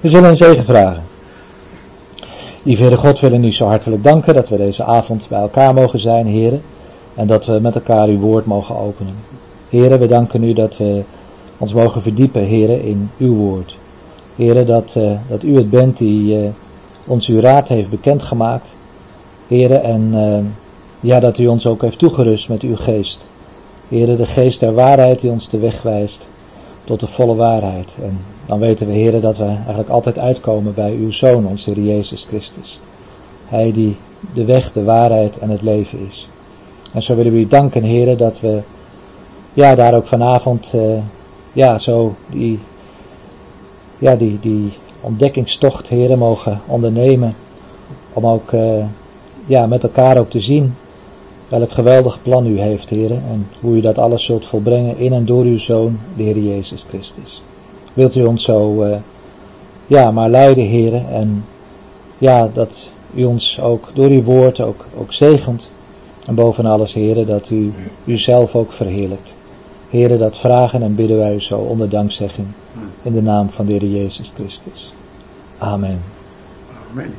We zullen een zegen vragen. Lieve God, willen u zo hartelijk danken dat we deze avond bij elkaar mogen zijn, heren. En dat we met elkaar uw woord mogen openen. Heren, we danken u dat we ons mogen verdiepen, heren, in uw woord. Heren, dat, uh, dat u het bent die uh, ons uw raad heeft bekendgemaakt. Heren, en uh, ja, dat u ons ook heeft toegerust met uw geest. Heren, de geest der waarheid die ons de weg wijst tot de volle waarheid. En dan weten we, heren, dat we eigenlijk altijd uitkomen bij uw Zoon, onze Heer Jezus Christus. Hij die de weg, de waarheid en het leven is. En zo willen we u danken, heren, dat we ja, daar ook vanavond uh, ja, zo die, ja, die, die ontdekkingstocht, heren, mogen ondernemen. Om ook uh, ja, met elkaar ook te zien welk geweldig plan u heeft, heren. En hoe u dat alles zult volbrengen in en door uw Zoon, de Heer Jezus Christus. Wilt u ons zo, uh, ja, maar leiden, heren. En ja, dat u ons ook door uw woord ook, ook zegent. En boven alles, heren, dat u uzelf ook verheerlijkt. Heren, dat vragen en bidden wij u zo onder dankzegging. In de naam van de Heer Jezus Christus. Amen. Amen.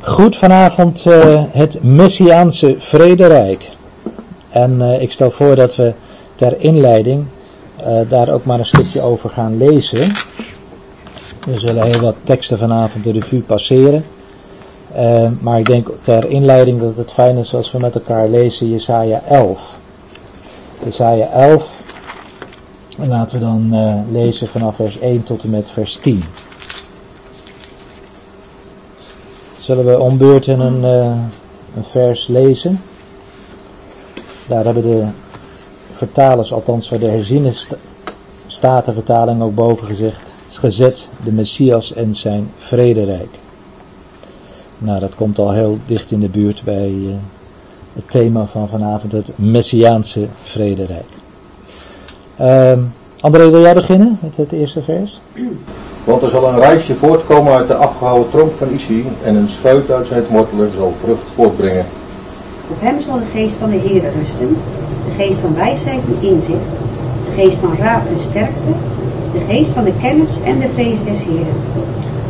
Goed, vanavond uh, het Messiaanse Vrederijk. En uh, ik stel voor dat we ter inleiding uh, daar ook maar een stukje over gaan lezen. We zullen heel wat teksten vanavond de revue passeren. maar ik denk ter inleiding dat het fijn is als we met elkaar lezen Jesaja 11. Jesaja 11. En laten we dan lezen vanaf vers 1 tot en met vers 10. Zullen we om beurten een, uh, een vers lezen? Daar hebben de vertalers, althans voor de herziene statenvertaling ook boven gezegd, gezet de Messias en zijn vrederijk. Nou, dat komt al heel dicht in de buurt bij uh, het thema van vanavond, het Messiaanse vrederijk. Uh, André, wil jij beginnen met het eerste vers? Want er zal een reisje voortkomen uit de afgehouden tronk van Isi en een schuit uit zijn wortelen zal vrucht voortbrengen. Op hem zal de geest van de Heer rusten, de geest van wijsheid en inzicht, de geest van raad en sterkte, de geest van de kennis en de vrees des Heeren.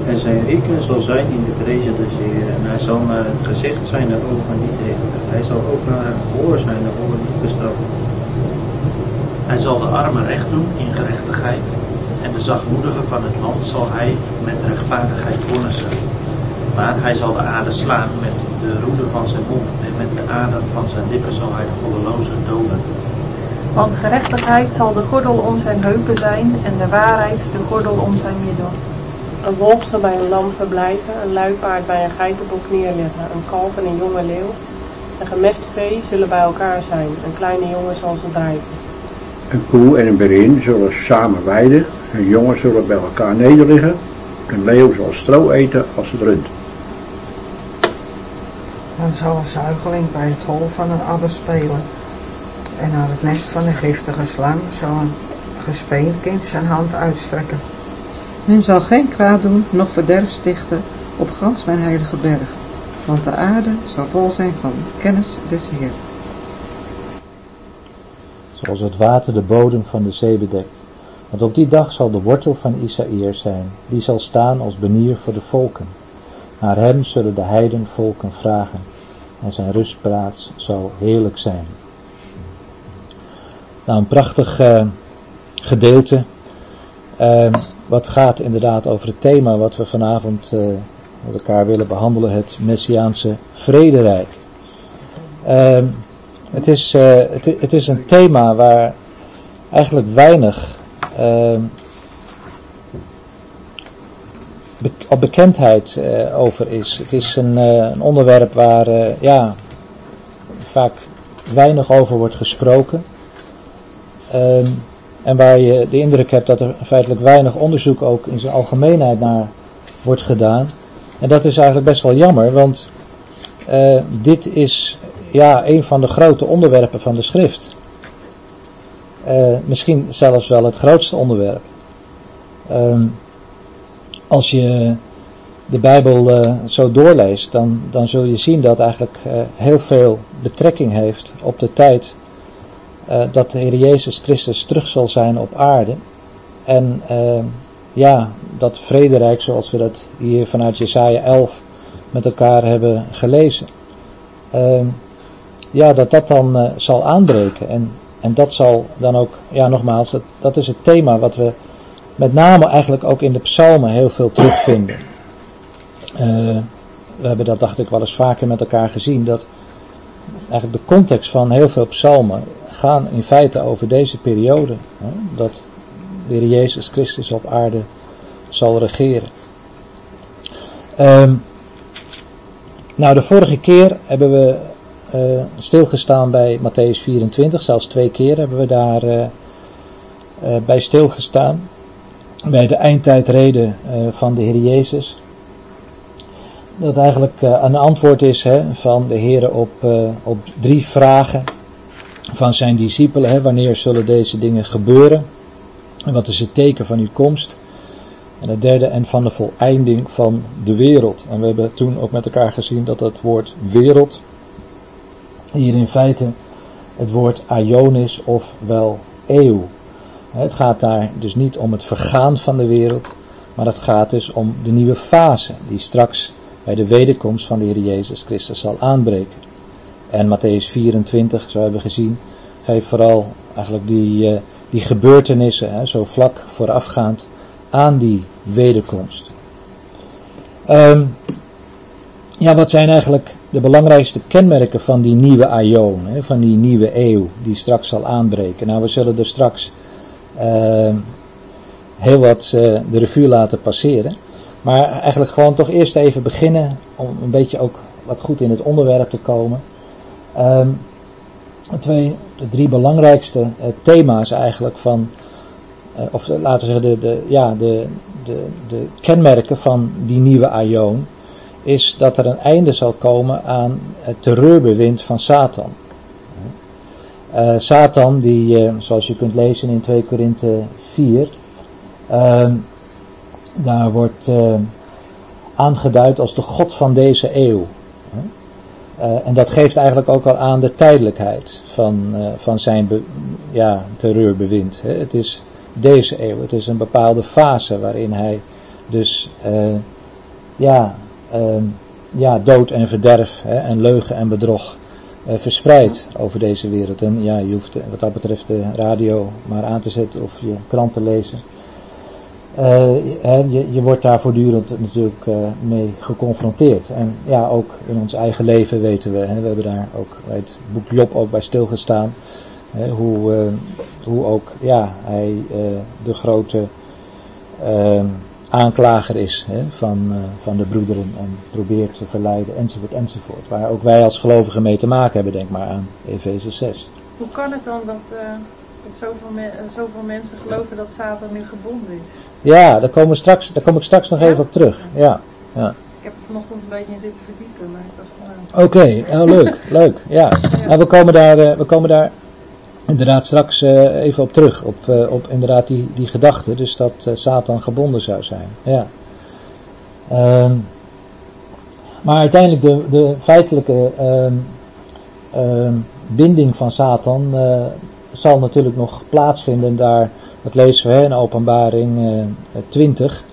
En zijn rekenen zal zijn in de vrezen des Heeren, en hij zal naar het gezicht zijn de ogen niet richten. Hij zal ook naar het gehoor zijn de oren niet bestraffen. Hij zal de armen recht doen in gerechtigheid en de zachtmoedigen van het land zal hij met rechtvaardigheid vonnissen. Maar hij zal de aarde slaan met de roede van zijn mond en met de adem van zijn lippen zal hij de goddelozen doden. Want gerechtigheid zal de gordel om zijn heupen zijn en de waarheid de gordel om zijn middel. Een wolf zal bij een lam verblijven, een luipaard bij een geitenbok neerleggen, een kalf en een jonge leeuw. Een gemest vee zullen bij elkaar zijn, een kleine jongen zal ze drijven. Een koe en een berin zullen samen weiden, een jongen zullen bij elkaar nederliggen, een leeuw zal stro eten als het rund. Dan zal een zuigeling bij het hol van een adder spelen. En naar het nest van een giftige slang zal een gespeend kind zijn hand uitstrekken. Men zal geen kwaad doen, noch verderf stichten op gans mijn heilige berg, want de aarde zal vol zijn van kennis des Heer. Zoals het water de bodem van de zee bedekt. Want op die dag zal de wortel van Isaïr zijn, die zal staan als benier voor de volken. Naar hem zullen de heidenvolken vragen, en zijn rustplaats zal heerlijk zijn. Nou, een prachtig uh, gedeelte, uh, wat gaat inderdaad over het thema wat we vanavond uh, met elkaar willen behandelen, het Messiaanse vrederijk. het, is, het, het is een thema waar eigenlijk weinig op bekendheid uh, over is. Het is een, uh, een onderwerp waar uh, ja, vaak weinig over wordt gesproken. Ehm, en waar je de indruk hebt dat er feitelijk weinig onderzoek ook in zijn algemeenheid naar wordt gedaan. En dat is eigenlijk best wel jammer, want dit is ja, een van de grote onderwerpen van de schrift. Uh, misschien zelfs wel het grootste onderwerp. Uh, als je de Bijbel uh, zo doorleest, dan, dan zul je zien dat eigenlijk uh, heel veel betrekking heeft op de tijd dat de Heer Jezus Christus terug zal zijn op aarde. En ja, dat vrederijk zoals we dat hier vanuit Jesaja 11 met elkaar hebben gelezen. Ehm, ja, dat dat dan zal aanbreken. En, en dat zal dan ook, ja nogmaals, dat, dat is het thema wat we met name eigenlijk ook in de psalmen heel veel terugvinden. Uh, we hebben dat dacht ik wel eens vaker met elkaar gezien, dat eigenlijk de context van heel veel psalmen gaan in feite over deze periode. Hè, dat de Heer Jezus Christus op aarde zal regeren. Um, nou, de vorige keer hebben we uh, stilgestaan bij Matthäus 24, zelfs twee keer hebben we daar uh, uh, bij stilgestaan. Bij de eindtijdreden van de Heer Jezus. Dat eigenlijk een antwoord is hè, van de Heer op, op drie vragen van zijn discipelen. Hè, wanneer zullen deze dingen gebeuren? En wat is het teken van uw komst? En het derde, en van de voleinding van de wereld. En we hebben toen ook met elkaar gezien dat het woord wereld hier in feite het woord aion is, ofwel eeuw. Het gaat daar dus niet om het vergaan van de wereld, maar het gaat dus om de nieuwe fase die straks bij de wederkomst van de Heer Jezus Christus zal aanbreken. En Matthäus 24, zo hebben we gezien, geeft vooral eigenlijk die, uh, die gebeurtenissen, zo vlak voorafgaand aan die wederkomst. Um, ja, wat zijn eigenlijk de belangrijkste kenmerken van die nieuwe aion, van die nieuwe eeuw die straks zal aanbreken? Nou, we zullen er straks uh, heel wat uh, de revue laten passeren. Maar eigenlijk gewoon toch eerst even beginnen om een beetje ook wat goed in het onderwerp te komen. Um, twee, de drie belangrijkste uh, thema's eigenlijk van eh, of laten we zeggen, de, de, ja, de, de, de kenmerken van die nieuwe aion, is dat er een einde zal komen aan het terreurbewind van Satan. Uh, Satan, die, uh, zoals je kunt lezen in 2 Korinthe 4, uh, daar wordt aangeduid als de God van deze eeuw. en dat geeft eigenlijk ook al aan de tijdelijkheid van, van zijn ja, terreurbewind. Het is deze eeuw. Het is een bepaalde fase waarin hij dus ja, ja, dood en verderf hè, en leugen en bedrog uh, verspreidt over deze wereld. En ja, je hoeft wat dat betreft de radio maar aan te zetten of je krant te lezen. je, je, wordt daar voortdurend natuurlijk mee geconfronteerd. En ja, ook in ons eigen leven weten we, hè, we hebben daar ook bij het boek Job ook bij stilgestaan hoe, uh, hoe ook ja, hij uh, de grote uh, aanklager is van, van de broederen en probeert te verleiden enzovoort enzovoort. Waar ook wij als gelovigen mee te maken hebben, denk maar aan Efeze 6. Hoe kan het dan dat, dat zoveel, me zoveel, mensen geloven dat Satan nu gebonden is? Ja, daar, komen straks, daar kom ik straks nog ja? even op terug. Ja, ja. Ik heb er vanochtend een beetje in zitten verdiepen, maar ik dacht Oké, okay, oh, leuk, leuk, ja. ja. Nou, we, komen daar, we komen daar inderdaad straks uh, even op terug, op, uh, op inderdaad die, die gedachte, dus dat uh, Satan gebonden zou zijn. Ja. Um, maar uiteindelijk de, de feitelijke um, um, binding van Satan zal natuurlijk nog plaatsvinden. Daar, dat lezen we hè, in openbaring 20.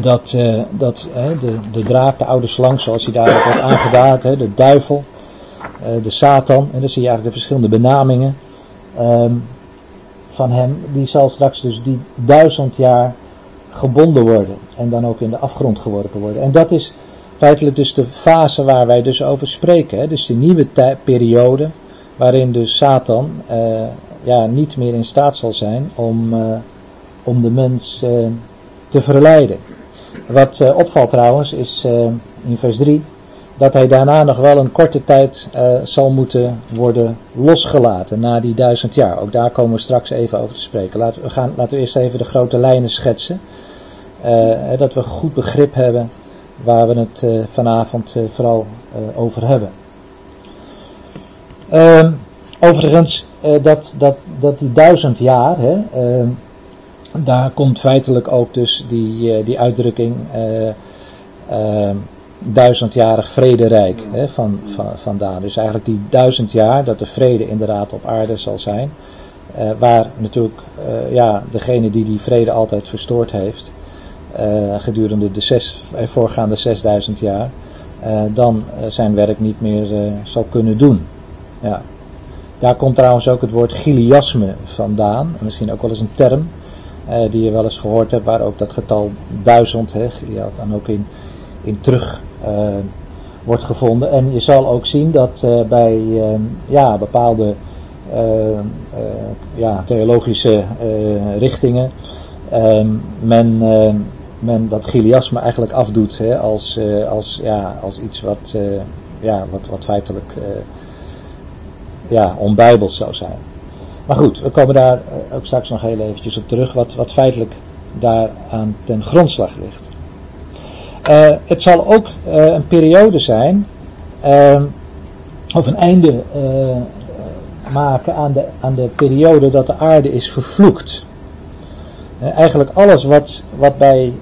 dat dat de, de draak, de oude slang, zoals hij daar wordt aangedaad, de duivel, de Satan, en dan zie je eigenlijk de verschillende benamingen um, van hem, die zal straks dus die duizend jaar gebonden worden en dan ook in de afgrond geworpen worden. En dat is feitelijk dus de fase waar wij dus over spreken. Hè? Dus de nieuwe periode waarin dus Satan uh, ja, niet meer in staat zal zijn om, uh, om de mens te verleiden. Wat opvalt trouwens is in vers 3 dat hij daarna nog wel een korte tijd uh, zal moeten worden losgelaten na die duizend jaar. Ook daar komen we straks even over te spreken. Laten we, gaan, laten we eerst even de grote lijnen schetsen. Uh, dat we goed begrip hebben waar we het uh, vanavond vooral over hebben. Ehm, overigens, dat, dat, dat die duizend jaar, hè, ehm, daar komt feitelijk ook dus die, die uitdrukking ehm, duizendjarig vrederijk hè, van, van, vandaan. Dus eigenlijk die duizend jaar dat de vrede inderdaad op aarde zal zijn. Eh, waar natuurlijk eh, ja, degene die die vrede altijd verstoord heeft, eh, gedurende de zes, voorgaande 6000 jaar, dan zijn werk niet meer zal kunnen doen. Ja. Daar komt trouwens ook het woord giliasme vandaan, misschien ook wel eens een term die je wel eens gehoord hebt, waar ook dat getal duizend hè, dan ook in, in terug wordt gevonden. En je zal ook zien dat eh, bij eh, ja, bepaalde eh, eh, ja, theologische eh, richtingen ehm, men, eh, men dat giliasme eigenlijk afdoet hè, als, eh, als, ja, als iets wat, eh, ja, wat, wat feitelijk eh, ja, onbijbels zou zijn. Maar goed, we komen daar eh, ook straks nog heel eventjes op terug, wat, wat feitelijk daaraan ten grondslag ligt. Eh, het zal ook eh, een periode zijn, eh, of een einde eh, maken aan de, aan de periode dat de aarde is vervloekt. Eigenlijk alles wat, wat bij,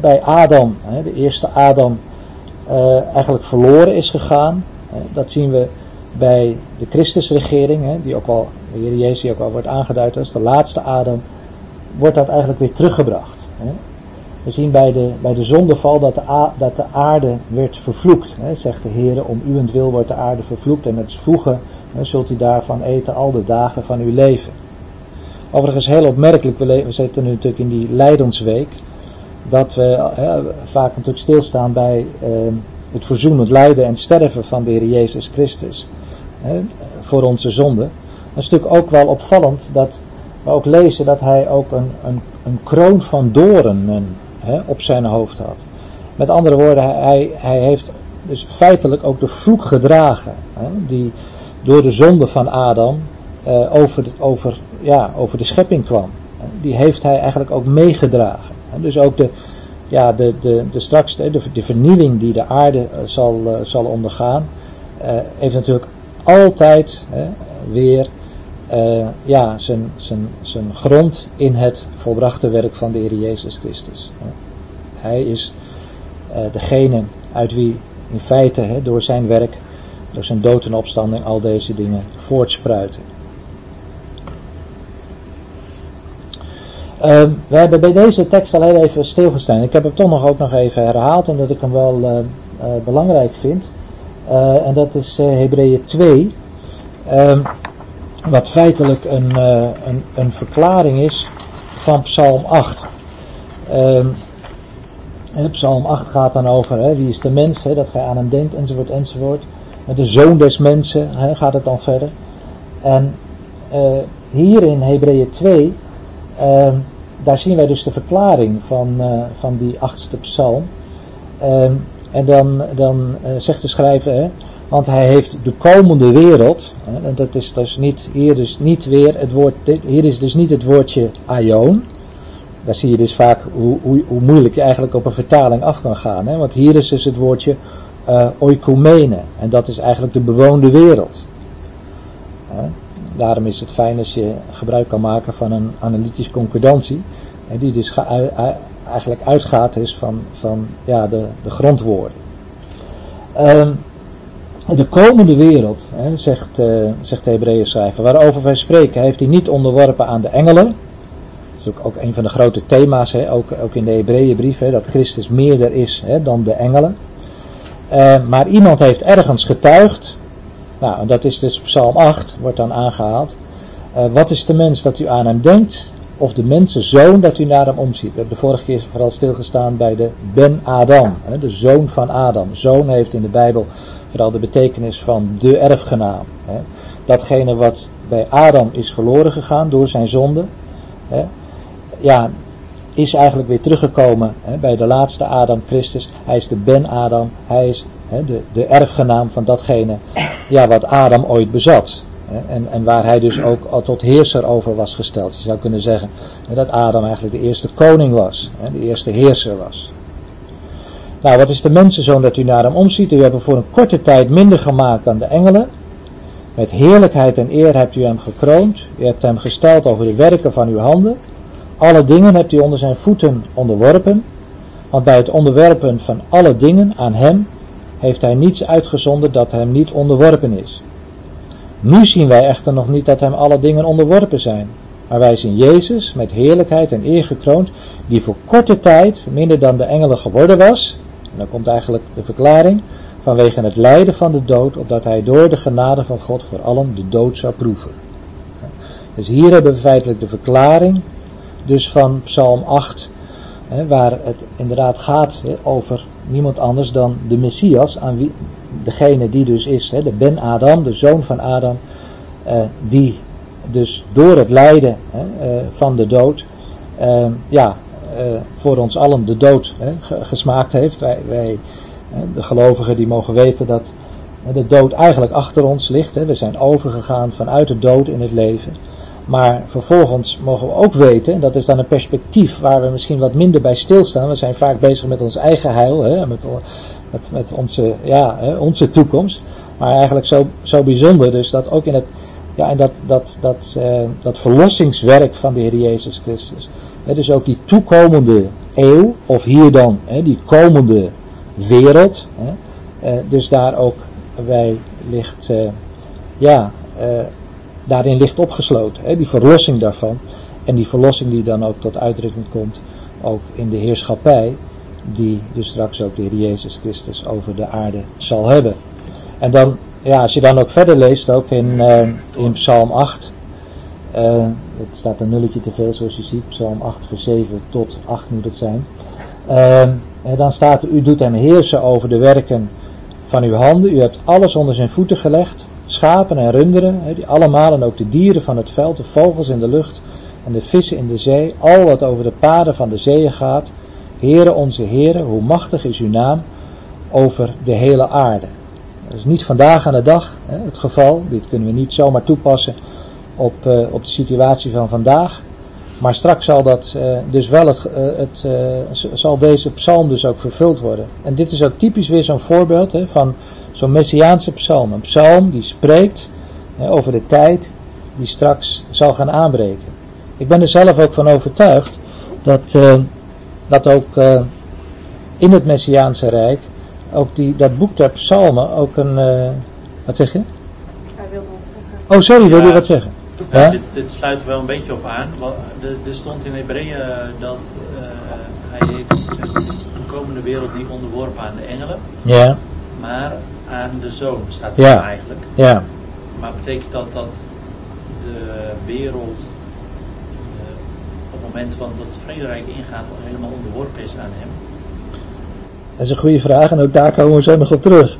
bij Adam, de eerste Adam, eigenlijk verloren is gegaan. Dat zien we bij de Christusregering, die ook wel, de Heer Jezus die ook wel wordt aangeduid als de laatste Adam, wordt dat eigenlijk weer teruggebracht. We zien bij de, bij de zondeval dat de, a- dat de aarde werd vervloekt. Hè, zegt de Heer, om uwentwil wordt de aarde vervloekt en met voegen hè, zult u daarvan eten al de dagen van uw leven. Overigens heel opmerkelijk, we, zitten nu natuurlijk in die lijdensweek, dat we hè, vaak natuurlijk stilstaan bij eh, het verzoenend lijden en sterven van de Heer Jezus Christus hè, voor onze zonde. Is natuurlijk ook wel opvallend dat we ook lezen dat hij ook een, een, een kroon van doornen hè, op zijn hoofd had. Met andere woorden, hij, hij heeft dus feitelijk ook de vloek gedragen hè, die door de zonde van Adam eh, over, de, over, ja, over de schepping kwam. Die heeft hij eigenlijk ook meegedragen. Dus ook de, ja, de, de, de straks de, de vernieuwing die de aarde eh, zal, eh, zal ondergaan, eh, heeft natuurlijk altijd weer eh, ja, zijn, zijn, zijn grond in het volbrachte werk van de Heer Jezus Christus. Hij is eh, degene uit wie in feite door zijn werk, door zijn dood en opstanding al deze dingen voortspruiten. Ehm, we hebben bij deze tekst al heel even stilgestaan. Ik heb hem toch nog ook nog even herhaald, omdat ik hem wel eh, belangrijk vind. En dat is Hebreeën 2. Wat feitelijk een, eh, een, een verklaring is van Psalm 8. Ehm, Psalm 8 gaat dan over hè, wie is de mens, hè, dat gij aan hem denkt, enzovoort, enzovoort. De zoon des mensen hè, gaat het dan verder. En eh, hier in Hebreeën 2, ehm, daar zien wij dus de verklaring van, eh, van die achtste psalm. Ehm, en dan, dan zegt de schrijver, want hij heeft de komende wereld, en dat is dus niet, hier dus niet weer het woord, hier is dus niet het woordje aion. Daar zie je dus vaak hoe, hoe, hoe moeilijk je eigenlijk op een vertaling af kan gaan. Hè? Want hier is dus het woordje eh oikomene. En dat is eigenlijk de bewoonde wereld. Daarom is het fijn als je gebruik kan maken van een analytische concordantie. die dus ui- ui- eigenlijk uitgaat dus van, van ja, de, de grondwoorden. Ehm, de komende wereld, hè, zegt, eh, zegt de Hebreeën schrijver, waarover wij spreken, heeft hij niet onderworpen aan de engelen. Dat is ook, ook een van de grote thema's, hè, ook, ook in de Hebreeënbrief, dat Christus meerder is hè, dan de engelen. Eh, maar iemand heeft ergens getuigd, nou, dat is dus Psalm 8, wordt dan aangehaald. Eh, wat is de mens dat u aan hem denkt, of de mensenzoon dat u naar hem omziet? We hebben de vorige keer vooral stilgestaan bij de Ben Adam, de zoon van Adam. Zoon heeft in de Bijbel vooral de betekenis van de erfgenaam. Hè. Datgene wat bij Adam is verloren gegaan door zijn zonde, hè, ja, is eigenlijk weer teruggekomen hè, bij de laatste Adam, Christus. Hij is de Ben Adam, hij is hè, de, de erfgenaam van datgene ja, wat Adam ooit bezat. Hè, en, en waar hij dus ook al tot heerser over was gesteld. Je zou kunnen zeggen dat Adam eigenlijk de eerste koning was, de eerste heerser was. Nou, wat is de mensenzoon dat u naar hem omziet? U hebt hem voor een korte tijd minder gemaakt dan de engelen. Met heerlijkheid en eer hebt u hem gekroond. U hebt hem gesteld over de werken van uw handen. Alle dingen hebt u onder zijn voeten onderworpen. Want bij het onderwerpen van alle dingen aan hem heeft hij niets uitgezonden dat hem niet onderworpen is. Nu zien wij echter nog niet dat hem alle dingen onderworpen zijn. Maar wij zien Jezus met heerlijkheid en eer gekroond, die voor korte tijd minder dan de engelen geworden was. Dan komt eigenlijk de verklaring vanwege het lijden van de dood, opdat hij door de genade van God voor allen de dood zou proeven. Dus hier hebben we feitelijk de verklaring dus van Psalm 8, hè, waar het inderdaad gaat over niemand anders dan de Messias, aan wie, degene die dus is, de Ben Adam, de zoon van Adam, eh, die dus door het lijden eh, van de dood, eh, ja, voor ons allen de dood hè, gesmaakt heeft. Wij, wij de gelovigen die mogen weten dat de dood eigenlijk achter ons ligt. We zijn overgegaan vanuit de dood in het leven. Maar vervolgens mogen we ook weten, en dat is dan een perspectief waar we misschien wat minder bij stilstaan. We zijn vaak bezig met ons eigen heil, hè, met, met, onze, ja, onze toekomst. Maar eigenlijk zo, zo bijzonder dus dat ook in het, ja, in dat, dat, dat, uh, dat verlossingswerk van de Heer Jezus Christus. Dus ook die toekomende eeuw, of hier dan die komende wereld. Uh, dus daar ook wij ligt, uh, ja, daarin ligt opgesloten. Die verlossing daarvan. En die verlossing die dan ook tot uitdrukking komt, ook in de heerschappij, die dus straks ook de Heer Jezus Christus over de aarde zal hebben. En dan, ja, als je dan ook verder leest, ook in, in Psalm 8, uh, het staat een nulletje te veel zoals je ziet, Psalm 8 vers 7 tot 8 moet het zijn. Uh, dan staat er, u doet hem heersen over de werken van uw handen, u hebt alles onder zijn voeten gelegd, schapen en runderen, die allemaal en ook de dieren van het veld, de vogels in de lucht en de vissen in de zee, al wat over de paden van de zeeën gaat. Heere onze Heere, hoe machtig is uw naam over de hele aarde. Dat is niet vandaag aan de dag het geval, dit kunnen we niet zomaar toepassen op, uh, op de situatie van vandaag. Maar straks zal dat uh, dus wel het, uh, het zal deze psalm dus ook vervuld worden. En dit is ook typisch weer zo'n voorbeeld hè, van zo'n messiaanse psalm. Een psalm die spreekt hè, over de tijd die straks zal gaan aanbreken. Ik ben er zelf ook van overtuigd dat, uh, dat ook uh, in het messiaanse rijk ook die, dat boek der psalmen ook een... Uh, wat zeg je? Hij wil wat zeggen. Oh sorry, wil je wat zeggen? Ja? Dit, dit, sluit er wel een beetje op aan. Er stond in Hebreeën dat hij heeft een komende wereld niet onderworpen aan de engelen. Ja. Maar aan de zoon staat ja. eigenlijk. Ja. Maar betekent dat dat de wereld uh, op het moment van dat het vrederijk ingaat al helemaal onderworpen is aan hem? Dat is een goede vraag en ook daar komen we zo nog op terug.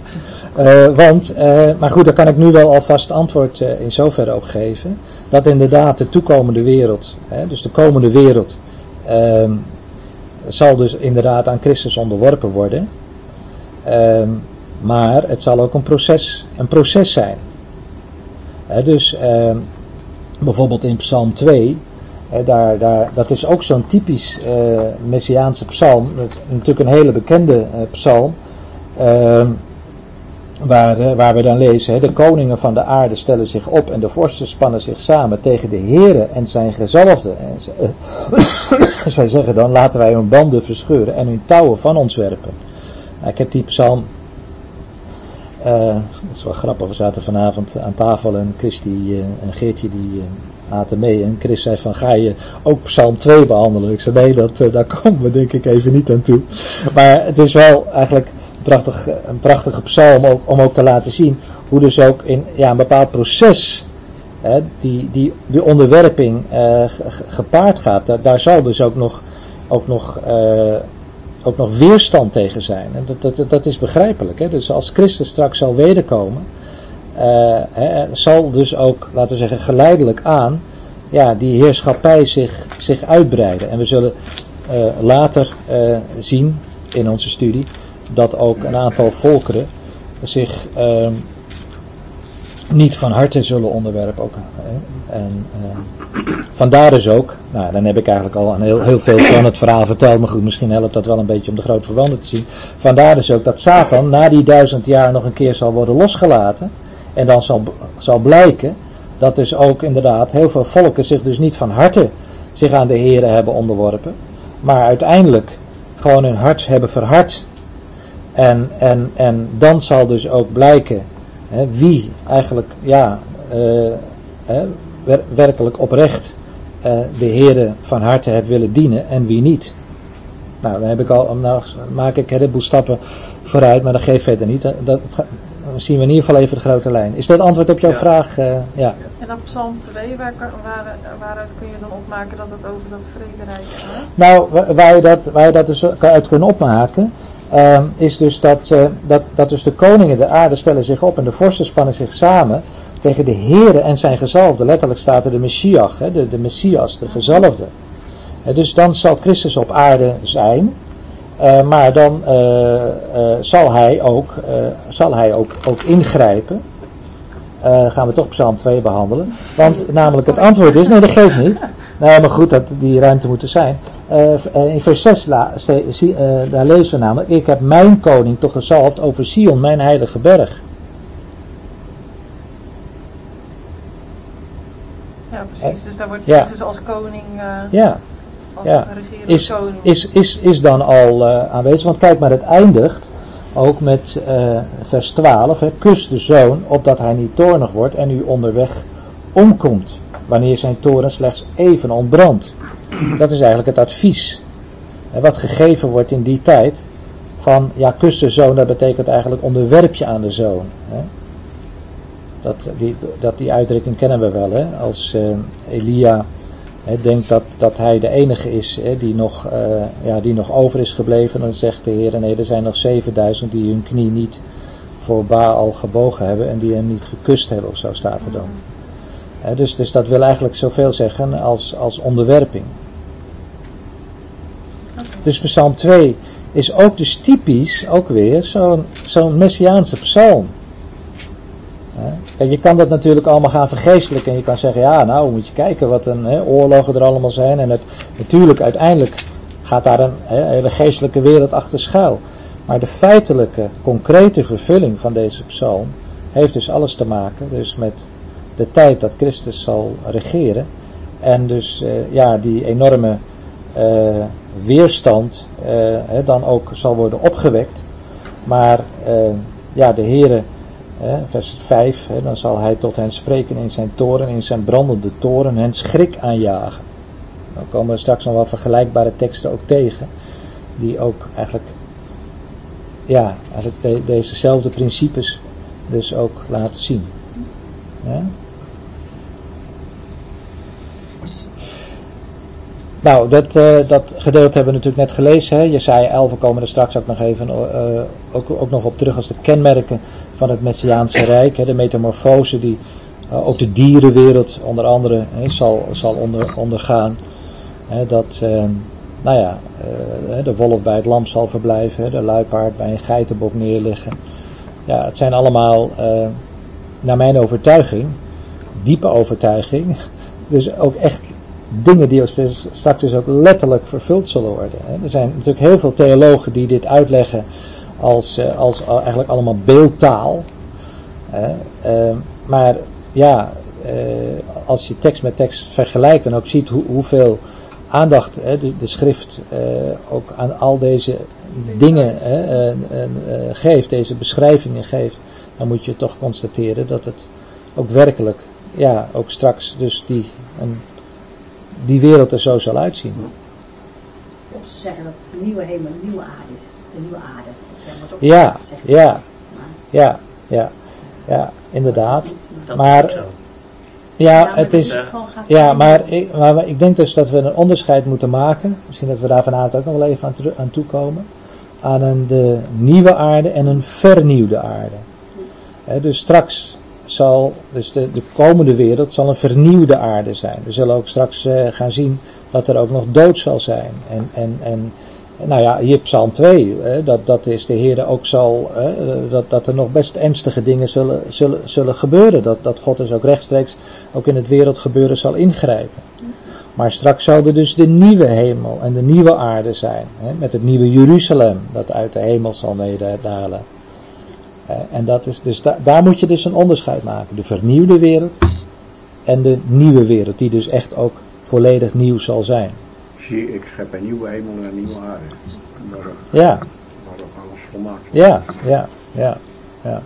Uh, want, uh, maar goed, daar kan ik nu wel alvast antwoord in zoverre op geven. Dat inderdaad de toekomende wereld, hè, dus de komende wereld, ehm, zal dus inderdaad aan Christus onderworpen worden. Ehm, maar het zal ook een proces, een proces zijn. He, dus eh, bijvoorbeeld in Psalm 2, he, daar, daar, dat is ook zo'n typisch Messiaanse psalm. Dat is natuurlijk een hele bekende psalm. Uh, waar, waar we dan lezen, de koningen van de aarde stellen zich op en de vorsten spannen zich samen tegen de Here en zijn gezalfde. En ze, zij zeggen dan, laten wij hun banden verscheuren en hun touwen van ons werpen. Nou, ik heb die psalm uh, dat is wel grappig, we zaten vanavond aan tafel en Chris die, uh, en Geertje die uh, aten mee. En Chris zei van ga je ook Psalm 2 behandelen? Ik zei nee, dat, daar komen we denk ik even niet aan toe. Maar het is wel eigenlijk prachtig, een prachtige psalm ook, om ook te laten zien hoe dus ook in ja, een bepaald proces die, die, die onderwerping gepaard gaat. Daar, zal dus ook nog, ook nog ook nog weerstand tegen zijn. En dat, dat, dat is begrijpelijk. Hè? Dus als Christus straks zal wederkomen, hè, zal dus ook, laten we zeggen, geleidelijk aan, ja, die heerschappij zich, zich uitbreiden. En we zullen later zien in onze studie dat ook een aantal volkeren zich ehm, niet van harte zullen onderwerpen. Ook, en vandaar dus ook, nou dan heb ik eigenlijk al heel, heel veel van het verhaal verteld, maar goed, misschien helpt dat wel een beetje om de grote verwanden te zien. Vandaar dus ook dat Satan na die duizend jaar nog een keer zal worden losgelaten. En dan zal, zal blijken dat dus ook inderdaad heel veel volken zich dus niet van harte zich aan de heren hebben onderworpen. Maar uiteindelijk gewoon hun hart hebben verhard. En, en, en dan zal dus ook blijken hè, wie eigenlijk ja, eh, hè, wer- werkelijk oprecht eh, de Heere van harte hebt willen dienen en wie niet. Nou, dan heb ik al, nou maak ik een heleboel stappen vooruit, maar dat geeft verder niet. Dat, zien we in ieder geval even de grote lijn. Is dat antwoord op jouw Ja. vraag? eh, ja. En op Psalm 2, waar, waaruit kun je dan opmaken dat het over dat vrederijk gaat? Nou, wa- waar je dat, waar je dat dus uit kunt opmaken, ehm, is dus dat, eh, dat, dat dus de koningen de aarde stellen zich op en de vorsten spannen zich samen tegen de Here en zijn gezalfde. Letterlijk staat er de Messias, hè, de, de Messias, de gezalfde. Dus dan zal Christus op aarde zijn, eh, maar dan eh, zal hij ook, zal hij ook, ook ingrijpen. Gaan we toch Psalm 2 behandelen. Want namelijk het antwoord is, nee dat geeft niet. Nee, maar goed, dat die ruimte moet er zijn. Eh, eh, in vers 6 la- ste- zie- eh, daar lezen we namelijk, ik heb mijn koning toch gezalfd over Sion, mijn heilige berg. Ja, precies. Dus daar wordt Ja. Jezus als koning, Ja, als ja. is, koning. is, is, is dan al aanwezig. Want kijk maar, het eindigt ook met vers 12. Hè, Kus de zoon, opdat hij niet toornig wordt en u onderweg omkomt. Wanneer zijn toren slechts even ontbrandt. Dat is eigenlijk het advies. Wat gegeven wordt in die tijd. Van ja, kus de zoon, dat betekent eigenlijk onderwerp je aan de zoon. Dat, die, dat die uitdrukking kennen we wel. Hè? Als eh, Elia denkt dat, dat hij de enige is die, nog, eh, ja, die nog over is gebleven. Dan zegt de Heer, nee er zijn nog 7000 die hun knie niet voor Baal gebogen hebben. En die hem niet gekust hebben of zo staat er dan. Dus, dus dat wil eigenlijk zoveel zeggen als, als onderwerping. Dus Psalm 2 is ook dus typisch, ook weer, zo'n zo'n messiaanse. Hè? Kijk, je kan dat natuurlijk allemaal gaan vergeestelijken en je kan zeggen, ja nou moet je kijken wat een oorlogen er allemaal zijn. En het, natuurlijk uiteindelijk gaat daar een hele geestelijke wereld achter schuil. Maar de feitelijke, concrete vervulling van deze psalm heeft dus alles te maken dus met de tijd dat Christus zal regeren. En dus eh, ja, die enorme eh, weerstand eh, dan ook zal worden opgewekt. Maar eh, ja, de Heere, vers 5, hè, dan zal hij tot hen spreken in zijn toren, in zijn brandende toren, hen schrik aanjagen. Dan komen we straks nog wel vergelijkbare teksten ook tegen, die ook eigenlijk, ja, dezezelfde principes dus ook laten zien. Ja? Nou, dat, eh, dat gedeelte hebben we natuurlijk net gelezen. Hè. Jesaja 11, we komen er straks ook nog even eh, ook, ook nog op terug als de kenmerken van het Messiaanse Rijk. Hè. De metamorfose die eh, ook de dierenwereld onder andere hè, zal, zal onder, ondergaan. Hè, dat, eh, nou ja, de wolf bij het lam zal verblijven, de luipaard bij een geitenbok neerliggen. Ja, het zijn allemaal, naar mijn overtuiging, diepe overtuiging, dus ook echt dingen die straks dus ook letterlijk vervuld zullen worden. Er zijn natuurlijk heel veel theologen die dit uitleggen als, eh, als al- eigenlijk allemaal beeldtaal. hè. Eh, maar ja, eh, als je tekst met tekst vergelijkt en ook ziet hoe, hoeveel aandacht de, schrift eh, ook aan al deze dingen eh, eh, eh, geeft, deze beschrijvingen geeft, dan moet je toch constateren dat het ook werkelijk, ja, ook straks dus die, een, die wereld er zo zal uitzien. Of ze zeggen dat het een nieuwe hemel, een nieuwe aarde is. De nieuwe aarde. Dat zijn wat ook Ja, zeggen. ja, ja, ja, ja, inderdaad. Dat Maar-. Ja, maar het is, ja, maar ik, maar ik denk dus dat we een onderscheid moeten maken. Misschien dat we daar vanavond ook nog wel even aan, aan toekomen. Aan een de nieuwe aarde en een vernieuwde aarde. Dus straks zal, dus de, de komende wereld zal een vernieuwde aarde zijn. We zullen ook straks eh, gaan zien dat er ook nog dood zal zijn. En, en, en nou ja, hier Psalm 2, hè, dat, dat is de Heer ook zal, dat, dat er nog best ernstige dingen zullen, zullen, zullen gebeuren. Dat, dat God dus ook rechtstreeks ook in het wereldgebeuren zal ingrijpen. Maar straks zal er dus de nieuwe hemel en de nieuwe aarde zijn. Met het nieuwe Jeruzalem dat uit de hemel zal nederdalen. En dat is dus da- daar moet je dus een onderscheid maken. De vernieuwde wereld en de nieuwe wereld, die dus echt ook volledig nieuw zal zijn. Zie, ik schep een nieuwe hemel en een nieuwe aarde. Ja, waar ook alles volmaakt ja, ja, ja, ja.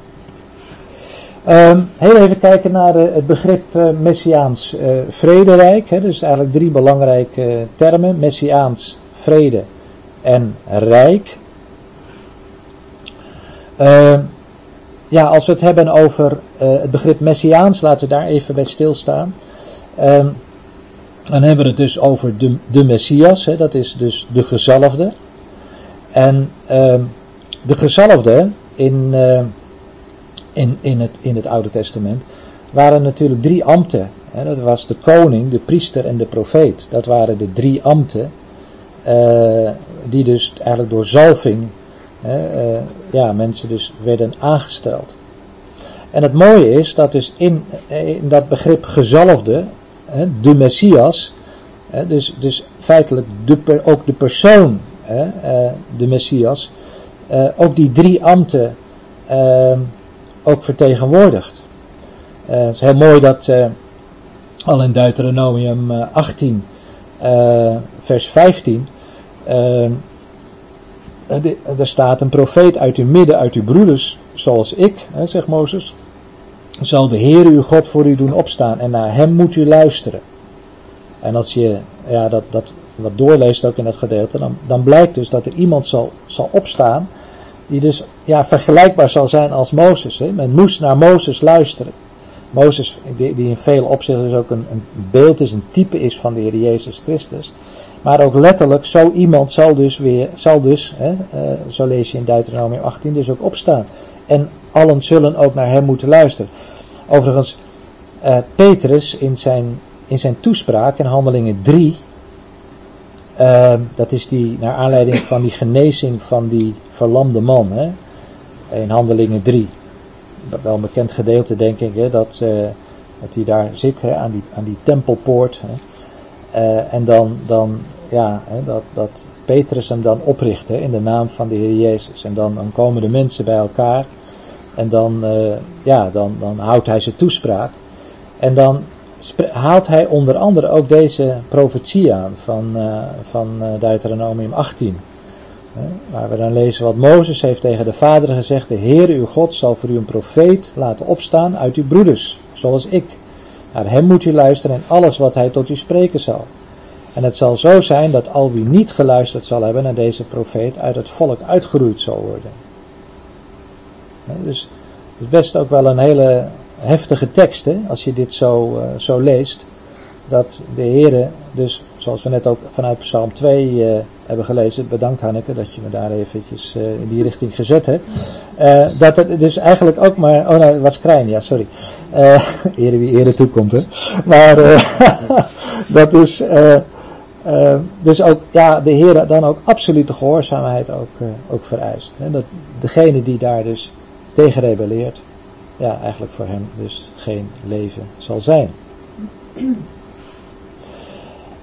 Ehm, heel even kijken naar eh, het begrip eh, Messiaans eh, vrederijk. Hè, dus eigenlijk drie belangrijke termen: Messiaans vrede en rijk. Ehm, ja, als we het hebben over het begrip Messiaans, laten we daar even bij stilstaan. Ehm, dan hebben we het dus over de, de Messias, hè, dat is dus de gezalfde. En de gezalfde in in, in, het, in het Oude Testament, waren natuurlijk drie ambten. Hè, dat was de koning, de priester en de profeet. Dat waren de drie ambten uh, die dus eigenlijk door zalving hè, uh, ja, mensen dus werden aangesteld. En het mooie is dat dus in, in dat begrip gezalfde, hè, de Messias, dus, dus feitelijk de, ook de persoon, uh, de Messias, ook die drie ambten ook vertegenwoordigd. Uh, het is heel mooi dat al in Deuteronomium 18, uh, eh, vers 15, er staat een profeet uit uw midden, uit uw broeders, zoals ik, hè, zegt Mozes, zal de Heer uw God voor u doen opstaan en naar hem moet u luisteren. En als je ja, dat, dat wat doorleest ook in dat gedeelte, dan, dan blijkt dus dat er iemand zal, zal opstaan die dus ja, vergelijkbaar zal zijn als Mozes. Hè? Men moest naar Mozes luisteren. Mozes, die, die in veel opzichten dus ook een, een, beeld is, een type is van de Heer Jezus Christus. Maar ook letterlijk, zo iemand zal dus weer, zal dus, hè, uh, zo lees je in Deuteronomium 18, dus ook opstaan. En allen zullen ook naar hem moeten luisteren. Overigens, uh, Petrus in zijn, in zijn toespraak in Handelingen 3, uh, dat is die, naar aanleiding van die genezing van die verlamde man. Hè? In Handelingen 3. Wel een bekend gedeelte denk ik, hè, dat, dat hij daar zit hè, aan, die, aan die tempelpoort. Hè? Uh, en dan, dan ja, hè, dat, dat Petrus hem dan opricht hè, in de naam van de Heer Jezus. En dan, dan komen de mensen bij elkaar. En dan, uh, ja, dan, dan houdt hij zijn toespraak. En dan haalt hij onder andere ook deze profetie aan van, uh, van Deuteronomium 18. waar we dan lezen wat Mozes heeft tegen de vader gezegd: De Heer uw God zal voor u een profeet laten opstaan uit uw broeders, zoals ik. Naar hem moet u luisteren en alles wat hij tot u spreken zal. En het zal zo zijn dat al wie niet geluisterd zal hebben naar deze profeet uit het volk uitgeroeid zal worden. Dus het is best ook wel een hele heftige teksten, als je dit zo, uh, zo leest, dat de Heer, dus zoals we net ook vanuit Psalm 2 uh, eh, hebben gelezen, bedankt Hanneke dat je me daar eventjes uh, in die richting gezet hebt, dat het dus eigenlijk ook maar, oh nou, het was Krijn, ja sorry, ere wie ere toekomt hè, maar dat is, dus ook, ja, de Heer dan ook absolute gehoorzaamheid ook, ook vereist. Hè, dat degene die daar dus tegen rebelleert, ja, eigenlijk voor hem dus geen leven zal zijn.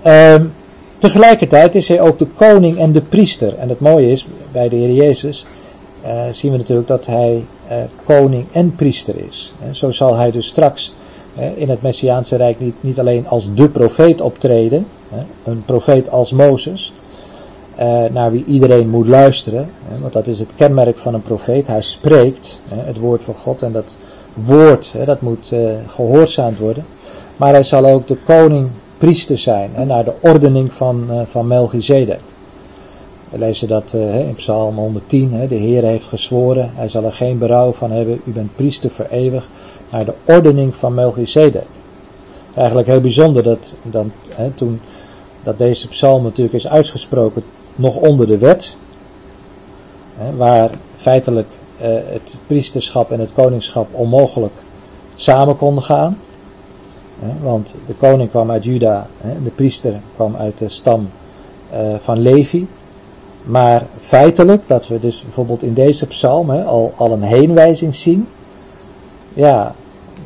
Um, tegelijkertijd is hij ook de koning en de priester. En het mooie is, bij de Heer Jezus uh, zien we natuurlijk dat hij uh, koning en priester is. En zo zal hij dus straks uh, in het Messiaanse Rijk niet, niet alleen als de profeet optreden, een profeet als Mozes, naar wie iedereen moet luisteren. want dat is het kenmerk van een profeet. Hij spreekt het woord van God en dat woord, dat moet gehoorzaamd worden. Maar hij zal ook de koning priester zijn, hè, naar de ordening van, uh, van Melchizedek. We lezen dat uh, in Psalm 110, hè, de Heer heeft gezworen, hij zal er geen berouw van hebben, u bent priester voor eeuwig, naar de ordening van Melchizedek. Eigenlijk heel bijzonder dat, dat hè, toen dat deze psalm natuurlijk is uitgesproken nog onder de wet, hè, waar feitelijk uh, het priesterschap en het koningschap onmogelijk samen konden gaan. Want de koning kwam uit Juda, de priester kwam uit de stam uh, van Levi. Maar feitelijk, dat we dus bijvoorbeeld in deze psalm al, al een heenwijzing zien. Ja,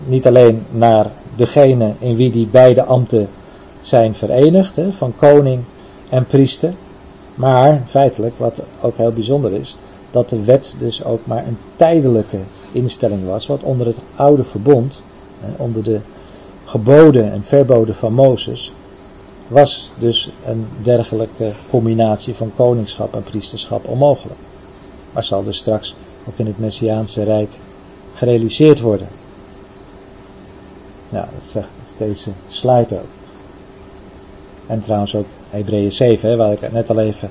niet alleen naar degene in wie die beide ambten zijn verenigd, van koning en priester. Maar feitelijk, wat ook heel bijzonder is, dat de wet dus ook maar een tijdelijke instelling was, wat onder het oude verbond, onder de geboden en verboden van Mozes, was dus een dergelijke combinatie van koningschap en priesterschap onmogelijk. Maar zal dus straks ook in het Messiaanse Rijk gerealiseerd worden. Ja, dat zegt deze slide ook. En trouwens ook Hebreeën 7, hè, waar ik net al even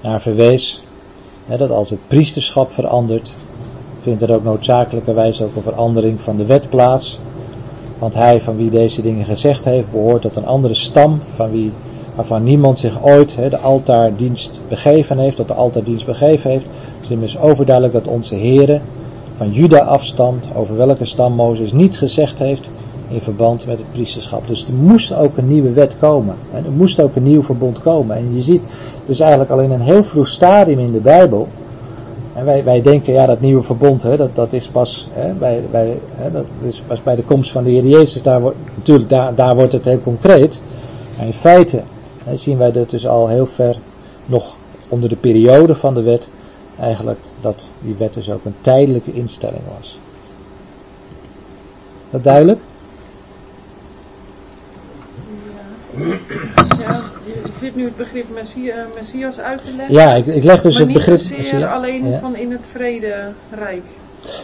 naar verwees. Hè, dat als het priesterschap verandert, vindt er ook noodzakelijkerwijs ook een verandering van de wet plaats. Want hij van wie deze dingen gezegd heeft, behoort tot een andere stam, van wie, waarvan niemand zich ooit de altaardienst begeven heeft, tot de altaardienst begeven heeft. Het is immers overduidelijk dat onze Heere van Juda afstamt, over welke stam Mozes niets gezegd heeft in verband met het priesterschap. Dus er moest ook een nieuwe wet komen. En er moest ook een nieuw verbond komen. En je ziet dus eigenlijk al in een heel vroeg stadium in de Bijbel. En wij, wij denken, ja, dat nieuwe verbond, hè, dat, dat is pas hè, bij, bij, hè, dat is pas bij de komst van de Heer Jezus. Daar wordt, natuurlijk, daar, daar wordt het heel concreet. Maar in feite hè, zien wij dat dus al heel ver nog onder de periode van de wet. Eigenlijk dat die wet dus ook een tijdelijke instelling was. Dat duidelijk? Ja, je zit nu het begrip Messia, Messias uit te leggen. Ja, ik, ik leg dus het begrip. niet zozeer Messia- alleen ja. van in het vrederijk.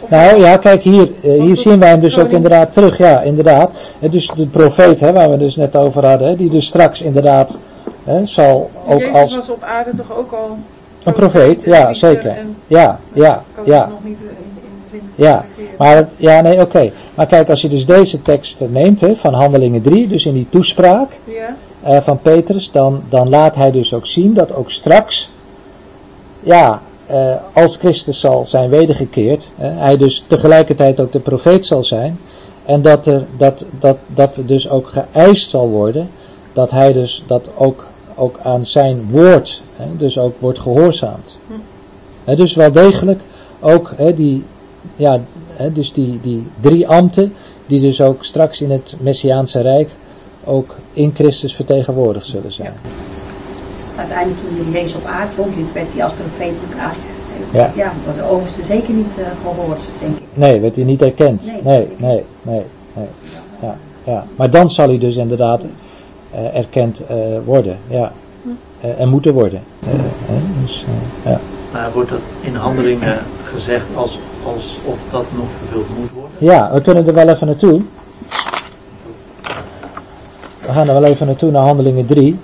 Of- Nou ja, kijk hier, eh, hier zien wij hem dus ook inderdaad terug. Ja, inderdaad. En dus de profeet, hè, waar we dus net over hadden, hè, die dus straks inderdaad hè, zal ook Jezus als was op aarde toch ook al een profeet, ja, zeker. Ja, ja, kan ja. het nog niet in, in de zin Ja, maar het, ja, nee, oké. Maar kijk, als je dus deze tekst neemt hè, van Handelingen 3, dus in die toespraak Ja, eh, van Petrus, dan, dan laat hij dus ook zien dat ook straks, ja, eh, als Christus zal zijn wedergekeerd, hè, hij dus tegelijkertijd ook de profeet zal zijn, en dat er, dat, dat, dat dus ook geëist zal worden, dat hij dus dat ook, ook aan zijn woord, hè, dus ook wordt gehoorzaamd. Hm. Dus wel degelijk ook die, ja, hè, dus die, die drie ambten, die dus ook straks in het Messiaanse Rijk ook in Christus vertegenwoordigd zullen zijn. Uiteindelijk toen hij Jezus op aarde rondliep, werd hij als profeet begraven. Ja. ja, door de overste zeker niet eh, gehoord, denk ik. Nee, werd hij niet erkend. Nee. Nee, nee, nee, nee. Ja, ja. Maar dan zal hij dus inderdaad eh, erkend eh, worden. Ja. Eh, en moeten worden. Dus, ja. Maar wordt dat in handelingen gezegd als, alsof dat nog vervuld moet worden? ja, we kunnen er wel even naartoe. We gaan er wel even naartoe naar handelingen 3.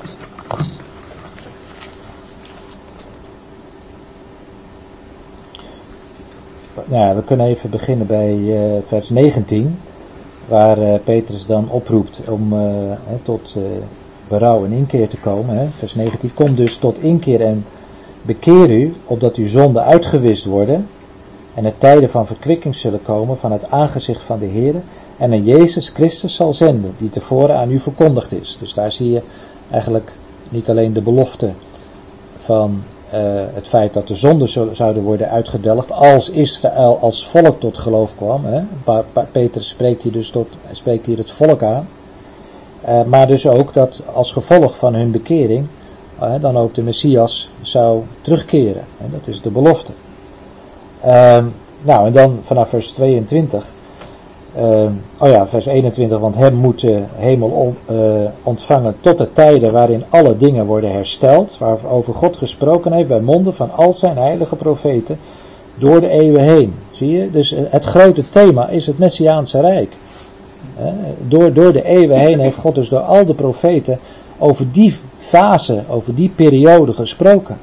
Nou, ja, we kunnen even beginnen bij eh, vers 19, waar eh, Petrus dan oproept om eh, tot berouw en inkeer te komen. Hè. Vers 19, kom dus tot inkeer en bekeer u, opdat uw zonden uitgewist worden en er tijden van verkwikking zullen komen van het aangezicht van de Heer en een Jezus Christus zal zenden, die tevoren aan u verkondigd is. Dus daar zie je eigenlijk niet alleen de belofte van eh, het feit dat de zonden zouden worden uitgedelgd als Israël als volk tot geloof kwam. Hè. Petrus spreekt hier dus tot, spreekt hier het volk aan. Eh, maar dus ook dat als gevolg van hun bekering dan ook de Messias zou terugkeren. Dat is de belofte. Ehm, nou, en dan vanaf vers 22. Ehm, oh ja, vers 21. Want hem moet de hemel eh, ontvangen tot de tijden waarin alle dingen worden hersteld. Waarover God gesproken heeft bij monden van al zijn heilige profeten. Door de eeuwen heen. Zie je? Dus eh, het grote thema is het Messiaanse Rijk. Door, door de eeuwen heen heeft God dus door al de profeten over die fase, over die periode gesproken.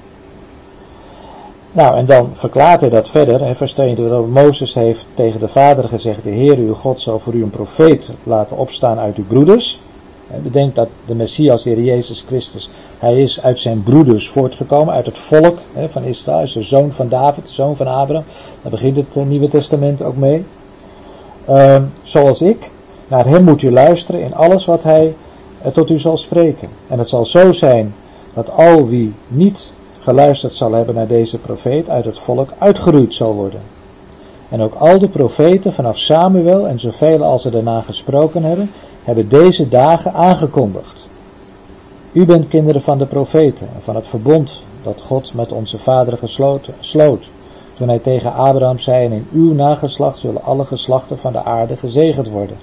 Nou, en dan verklaart hij dat verder, hè, vers 22, dat Mozes heeft tegen de vader gezegd, de Heer uw God zal voor u een profeet laten opstaan uit uw broeders. Hè, Bedenk dat de Messias, de Heer Jezus Christus, hij is uit zijn broeders voortgekomen, uit het volk hè, van Israël, hij is de zoon van David, de zoon van Abraham. Daar begint het eh, Nieuwe Testament ook mee. Ehm, zoals ik, naar hem moet u luisteren in alles wat hij eh, tot u zal spreken. En het zal zo zijn dat al wie niet geluisterd zal hebben naar deze profeet uit het volk uitgeroeid zal worden. En ook al de profeten vanaf Samuel en zoveel als er daarna gesproken hebben, hebben deze dagen aangekondigd. U bent kinderen van de profeten en van het verbond dat God met onze vaderen gesloten, sloot. Toen hij tegen Abraham zei, en in uw nageslacht zullen alle geslachten van de aarde gezegend worden.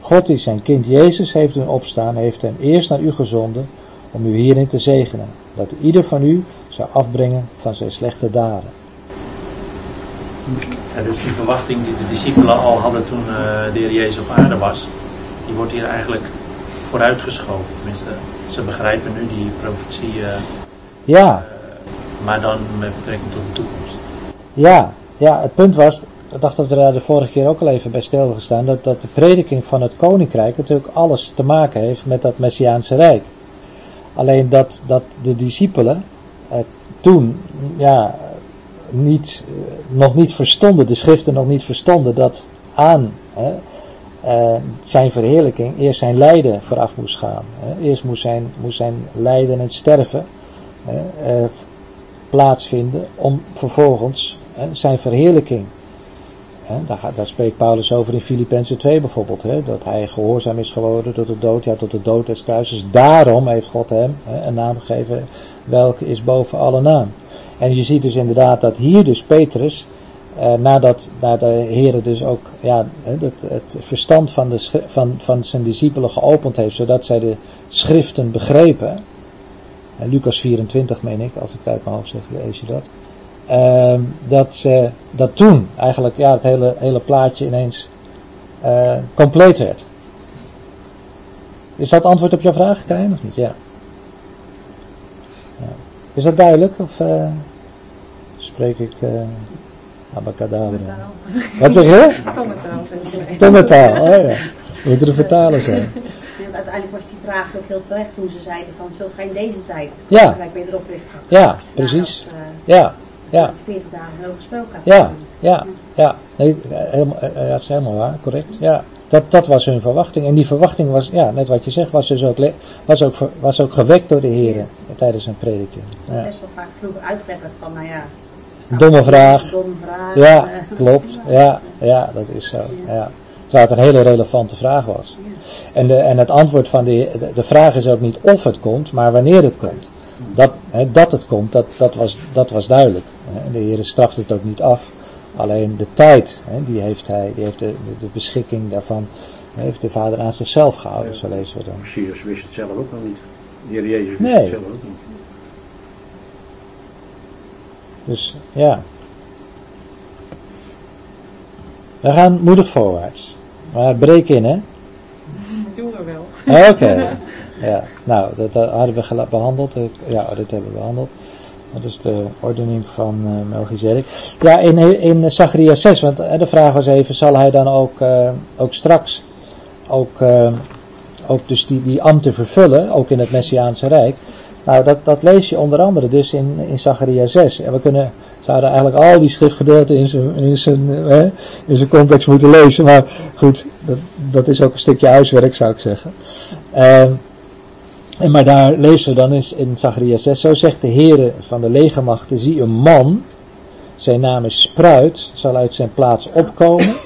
God die zijn kind Jezus heeft doen opstaan, heeft hem eerst naar u gezonden om u hierin te zegenen, dat ieder van u zou afbrengen van zijn slechte daden. Ja, dus die verwachting die de discipelen al hadden toen eh, de Heer Jezus op aarde was, die wordt hier eigenlijk vooruitgeschoven. Tenminste, ze begrijpen nu die profetie, eh, Ja, maar dan met betrekking tot de toekomst. ja, ja, het punt was, ik dacht dat we daar de vorige keer ook al even bij stil gestaan, dat, dat de prediking van het koninkrijk natuurlijk alles te maken heeft met dat Messiaanse Rijk. Alleen dat, dat de discipelen eh, toen ja, niet, eh, nog niet verstonden, de schriften nog niet verstonden, dat aan hè, eh, zijn verheerlijking eerst zijn lijden vooraf moest gaan. Hè. Eerst moest zijn, moest zijn lijden en sterven hè, eh, plaatsvinden om vervolgens zijn verheerlijking. Daar, spreekt Paulus over in Filippenzen 2 bijvoorbeeld. Dat hij gehoorzaam is geworden tot de dood, ja tot de dood des kruises. Daarom heeft God hem een naam gegeven welke is boven alle naam. En je ziet dus inderdaad dat hier dus Petrus, eh, nadat, de Heer dus ook ja, het, het verstand van, de, van, van zijn discipelen geopend heeft, zodat zij de schriften begrepen. En Lucas 24 meen ik, als ik uit mijn hoofd zeg, lees je dat. Ehm, dat, ze, dat toen eigenlijk ja, het hele, hele plaatje ineens eh, compleet werd. Is dat antwoord op jouw vraag, Krijn, of niet? Ja. ja. Is dat duidelijk? Of eh, spreek ik uh, abacadabra? Wat zeg je? Tongentaal, zeg ik. Oh ja. Moet er een vertaler zijn. Uiteindelijk was die vraag ook heel terecht toen ze zeiden van zult gij in deze tijd Ja. gelijk wederop richten. Ja, precies. Eh, Ja, ja. 40 dagen heel gesproken had. Ja, ja, ja. Nee, helemaal, eh, ja, dat is helemaal waar, correct. Ja, dat, dat was hun verwachting. En die verwachting was, ja, net wat je zegt, was dus ook, was ook, was ook gewekt door de heren tijdens hun prediking. Ja. Best wel vaak vroeger uitgelegd werd van, nou ja. Domme vraag. Domme vraag. Ja, eh, klopt. Ja, ja, dat is zo. Ja. Terwijl het een hele relevante vraag was. En, de, en het antwoord van de, de, de vraag is ook niet of het komt, maar wanneer het komt. Dat, hè, dat het komt, dat, dat, was, dat was duidelijk. Hè. De Heer straft het ook niet af. Alleen de tijd, hè, die heeft, hij, die heeft de, de, de beschikking daarvan, heeft de Vader aan zichzelf gehouden, zo lezen we dan. Messias wist het zelf ook nog niet. De Heer Jezus wist Nee. het zelf ook niet. Dus ja. We gaan moedig voorwaarts. Maar breek in, hè? Doen we wel. Oké. Ja, nou, dat, dat hadden we behandeld. Ja, dat hebben we behandeld. Dat is de ordening van eh Melchizedek. Ja, in, in Zacharias 6, want eh, de vraag was even, zal hij dan ook, eh, ook straks ook, ook dus die, die ambten vervullen, ook in het Messiaanse Rijk? Nou, dat, dat lees je onder andere dus in, in Zacharias 6. En we kunnen, zouden eigenlijk al die schriftgedeelten in zijn, in zijn, in zijn context moeten lezen. Maar goed, dat, dat is ook een stukje huiswerk, zou ik zeggen. Ehm, en maar daar lezen we dan in, in Zacharias 6, zo zegt de Heere van de legermachten, zie een man, zijn naam is Spruit, zal uit zijn plaats opkomen.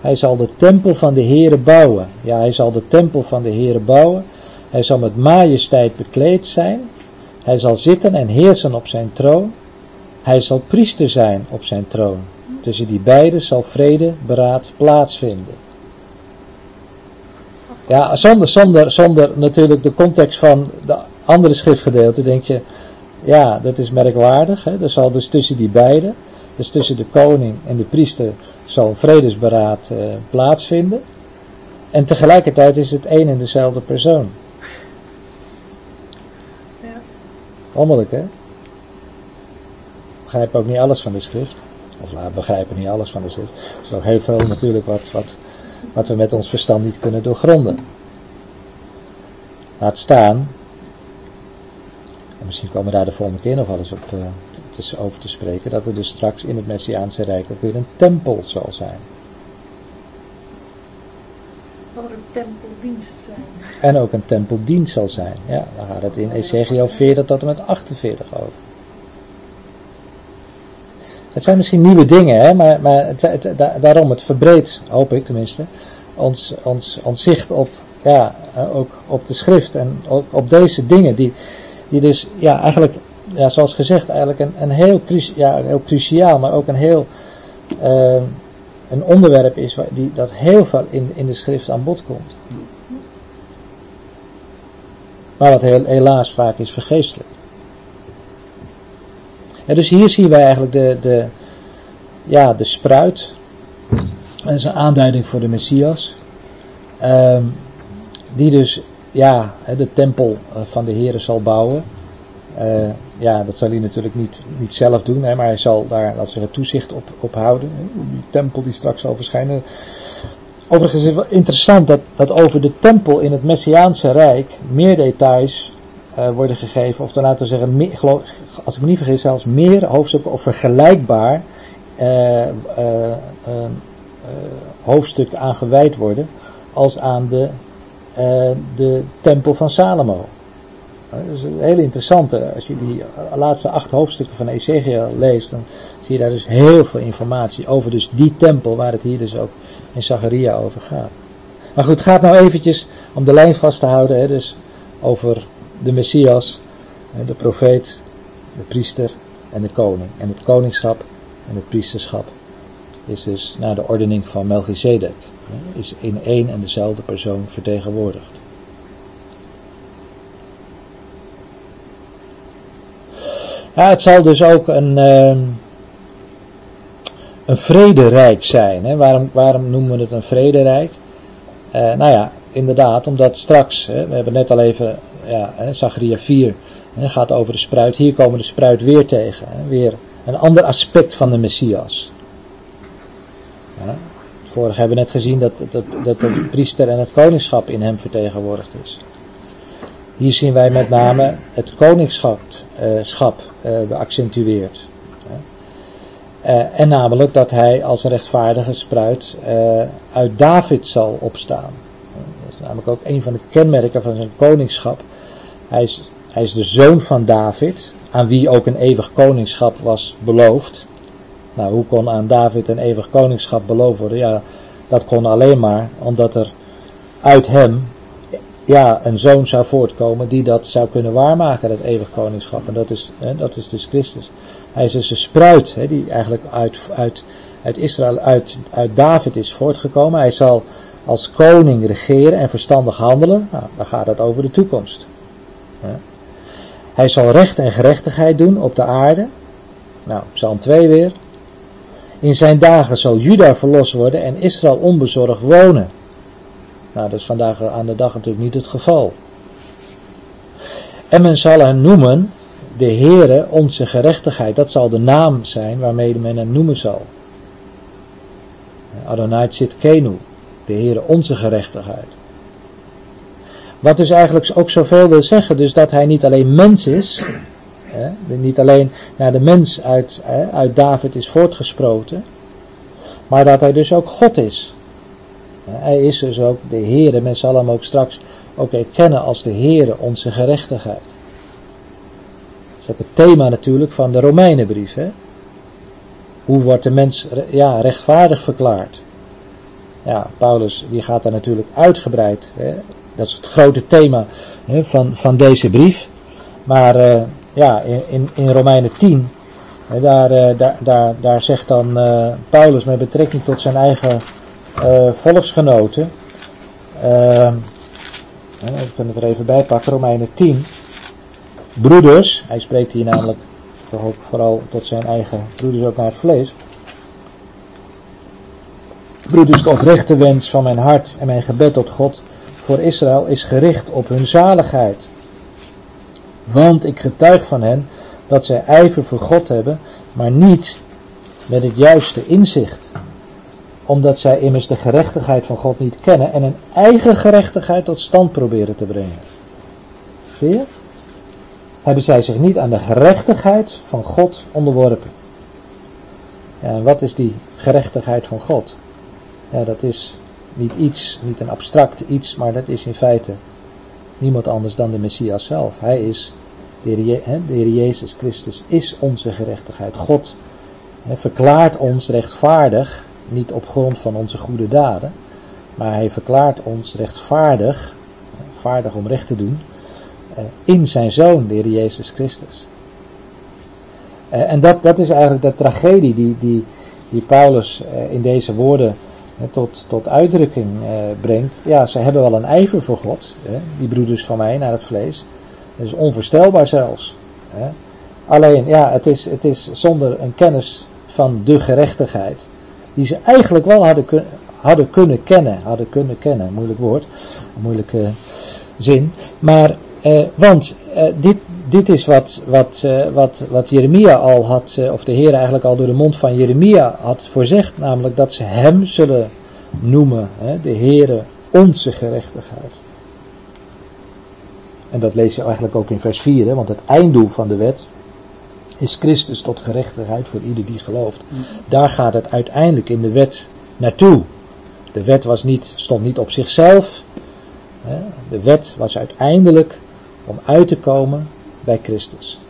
Hij zal de tempel van de Heere bouwen. Ja, hij zal de tempel van de Heere bouwen. Hij zal met majesteit bekleed zijn. Hij zal zitten en heersen op zijn troon. Hij zal priester zijn op zijn troon. Tussen die beiden zal vrede, beraad plaatsvinden. Ja, zonder, zonder, zonder natuurlijk de context van de andere schriftgedeelte denk je, ja, dat is merkwaardig. Hè? Er zal dus tussen die beiden, dus tussen de koning en de priester, zal vredesberaad eh, plaatsvinden. En tegelijkertijd is het één en dezelfde persoon. Ja. Wonderlijk, hè? Begrijpen ook niet alles van de schrift. Of laat begrijpen niet alles van de schrift. Er is nog heel veel natuurlijk wat, wat, wat we met ons verstand niet kunnen doorgronden. Laat staan. En misschien komen we daar de volgende keer nog wel eens op, te- over te spreken. Dat er dus straks in het Messiaanse Rijk ook weer een tempel zal zijn. Zal er een tempeldienst zijn. En ook een tempeldienst zal zijn. Ja, daar gaat het in Ezekiel 40 tot en met 48 over. Het zijn misschien nieuwe dingen, hè, maar, maar het, het- da- daarom het verbreedt, hoop ik tenminste, ons, ons, zicht op, ja, eh, ook op de schrift en op deze dingen die, die dus ja, eigenlijk, ja, zoals gezegd, eigenlijk een, een heel, ja, heel cruciaal, maar ook een heel eh, een onderwerp is die, dat heel veel in, in de schrift aan bod komt. Maar wat helaas vaak is vergeestelijk. En dus hier zien wij eigenlijk de, de, ja, de spruit. Dat is een aanduiding voor de Messias. Ehm, die dus ja, de tempel van de Here zal bouwen. Uh, ja, dat zal hij natuurlijk niet, niet zelf doen, hè, maar hij zal daar, laten zeggen, toezicht op, op houden. Die tempel die straks zal verschijnen. Overigens is het wel interessant dat, dat over de tempel in het Messiaanse Rijk meer details worden gegeven. Of dan laten we zeggen, als ik me niet vergis, zelfs meer hoofdstukken of vergelijkbaar uh, hoofdstukken aan gewijd worden als aan de, de tempel van Salomo. Dat is een hele interessante. Als je die laatste acht hoofdstukken van Ezekiel leest, dan zie je daar dus heel veel informatie over dus die tempel waar het hier dus ook in Zacharia over gaat. Maar goed, het gaat nou eventjes om de lijn vast te houden, hè, dus over de Messias, de profeet, de priester en de koning. En het koningschap en het priesterschap is dus naar de ordening van Melchizedek. Is in één en dezelfde persoon vertegenwoordigd. Het zal dus ook een, uh, een vrederijk zijn. Waarom, waarom noemen we het een vrederijk? Uh, nou ja, inderdaad, omdat straks, hè, we hebben net al even, ja, hè, Zachariah 4 hè, gaat over de spruit. Hier komen de spruit weer tegen. Hè? Weer een ander aspect van de Messias. Ja? Vorig hebben we net gezien dat, dat, dat de priester en het koningschap in hem vertegenwoordigd is. Hier zien wij met name het koningschap uh, schap, uh, beaccentueerd. Uh, en namelijk dat hij als rechtvaardige spruit uit David zal opstaan. Namelijk ook een van de kenmerken van zijn koningschap. Hij is, hij is de zoon van David, aan wie ook een eeuwig koningschap was beloofd. Nou, hoe kon aan David een eeuwig koningschap beloofd worden? Ja, dat kon alleen maar omdat er uit hem ja, een zoon zou voortkomen die dat zou kunnen waarmaken, dat eeuwig koningschap. En dat is, hè, dat is dus Christus. Hij is dus een spruit, hè, die eigenlijk uit, uit, uit Israël, uit, uit David is voortgekomen. Hij zal als koning regeren en verstandig handelen. Nou, dan gaat het over de toekomst. Hij zal recht en gerechtigheid doen op de aarde. Nou, Psalm 2 weer. In zijn dagen zal Juda verlost worden en Israël onbezorgd wonen. Nou, dat is vandaag aan de dag natuurlijk niet het geval. En men zal hem noemen de Heere onze gerechtigheid. Dat zal de naam zijn waarmee men hem noemen zal. Adonai Kenu, de Heere onze gerechtigheid. Wat dus eigenlijk ook zoveel wil zeggen, dus dat hij niet alleen mens is, hè, niet alleen naar de mens uit, hè, uit David is voortgesproten, maar dat hij dus ook God is. Hij is dus ook de Heere. Men zal hem ook straks ook erkennen als de Heere, onze gerechtigheid. Dat is ook het thema natuurlijk van de Romeinenbrief. Hè? Hoe wordt de mens ja, rechtvaardig verklaard? Ja, Paulus die gaat daar natuurlijk uitgebreid. Hè? Dat is het grote thema hè, van, van deze brief. Maar uh, ja, in, in Romeinen 10, hè, daar, uh, daar, daar, daar zegt dan uh, Paulus met betrekking tot zijn eigen volksgenoten. Uh, we kunnen het er even bij pakken, Romeinen 10. Broeders, hij spreekt hier namelijk vooral tot zijn eigen broeders ook naar het vlees. Broeders, de oprechte wens van mijn hart en mijn gebed tot God voor Israël is gericht op hun zaligheid. Want ik getuig van hen dat zij ijver voor God hebben, maar niet met het juiste inzicht omdat zij immers de gerechtigheid van God niet kennen en een eigen gerechtigheid tot stand proberen te brengen. Zie je? Hebben zij zich niet aan de gerechtigheid van God onderworpen. En wat is die gerechtigheid van God? Ja, dat is niet iets, niet een abstract iets, maar dat is in feite niemand anders dan de Messias zelf. Hij is, de Heer, Jezus Christus is onze gerechtigheid. God verklaart ons rechtvaardig niet op grond van onze goede daden, maar hij verklaart ons rechtvaardig, vaardig om recht te doen, eh, in zijn zoon, de Heer Jezus Christus. Eh, en dat, dat is eigenlijk de tragedie die, die, die Paulus eh, in deze woorden tot, tot uitdrukking brengt. Ja, ze hebben wel een ijver voor God, die broeders van mij naar het vlees. Dat is onvoorstelbaar zelfs. Alleen, ja, het is, het is zonder een kennis van de gerechtigheid die ze eigenlijk wel hadden, hadden kunnen kennen. Hadden kunnen kennen, moeilijk woord, moeilijke zin. Maar, eh, want eh, dit, dit is wat, wat, eh, wat, wat Jeremia al had, eh, of de Heer eigenlijk al door de mond van Jeremia had voorzegd, namelijk dat ze hem zullen noemen, hè, de Heere onze gerechtigheid. En dat lees je eigenlijk ook in vers 4, hè, want het einddoel van de wet is Christus tot gerechtigheid voor ieder die gelooft. Daar gaat het uiteindelijk in de wet naartoe. De wet was niet, stond niet op zichzelf. Hè. De wet was uiteindelijk om uit te komen bij Christus.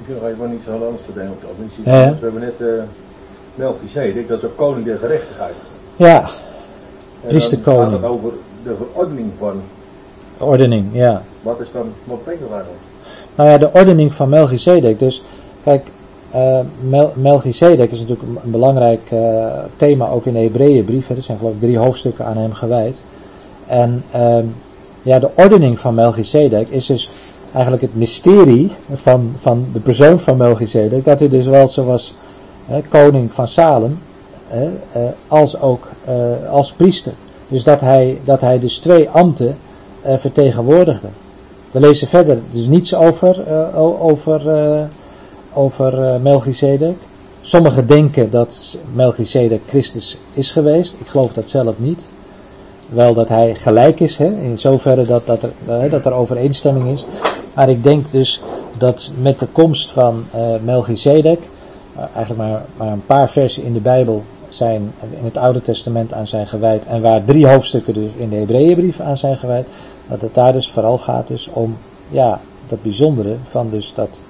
Ik wil nog even iets heel anders te denken. We hebben net uh, Melchizedek, dat is ook koning der gerechtigheid. Ja, En dan priesterkoning. gaat het over de verordening van, de ordening, ja. wat is dan, wat betekent dat eigenlijk? Nou ja, de ordening van Melchizedek. Dus kijk, eh Mel Melchizedek is natuurlijk een, belangrijk eh, thema ook in de Hebreeënbrief. Er zijn geloof ik drie hoofdstukken aan hem gewijd. En ehm, ja, de ordening van Melchizedek is dus eigenlijk het mysterie van, van de persoon van Melchizedek. Dat hij dus wel zoals koning van Salem, eh, als ook eh, als priester. Dus dat hij, dat hij dus twee ambten eh, vertegenwoordigde. We lezen verder dus niets over, eh, over, eh, over eh, Melchizedek. Sommigen denken dat Melchizedek Christus is geweest. Ik geloof dat zelf niet. Wel dat hij gelijk is, hè, in zoverre dat, dat, er, eh, dat er overeenstemming is. Maar ik denk dus dat met de komst van eh Melchizedek, eigenlijk maar, maar een paar versen in de Bijbel zijn in het Oude Testament aan zijn gewijd. En waar drie hoofdstukken dus in de Hebreeënbrief aan zijn gewijd. Dat het daar dus vooral gaat dus om ja, dat bijzondere van dus dat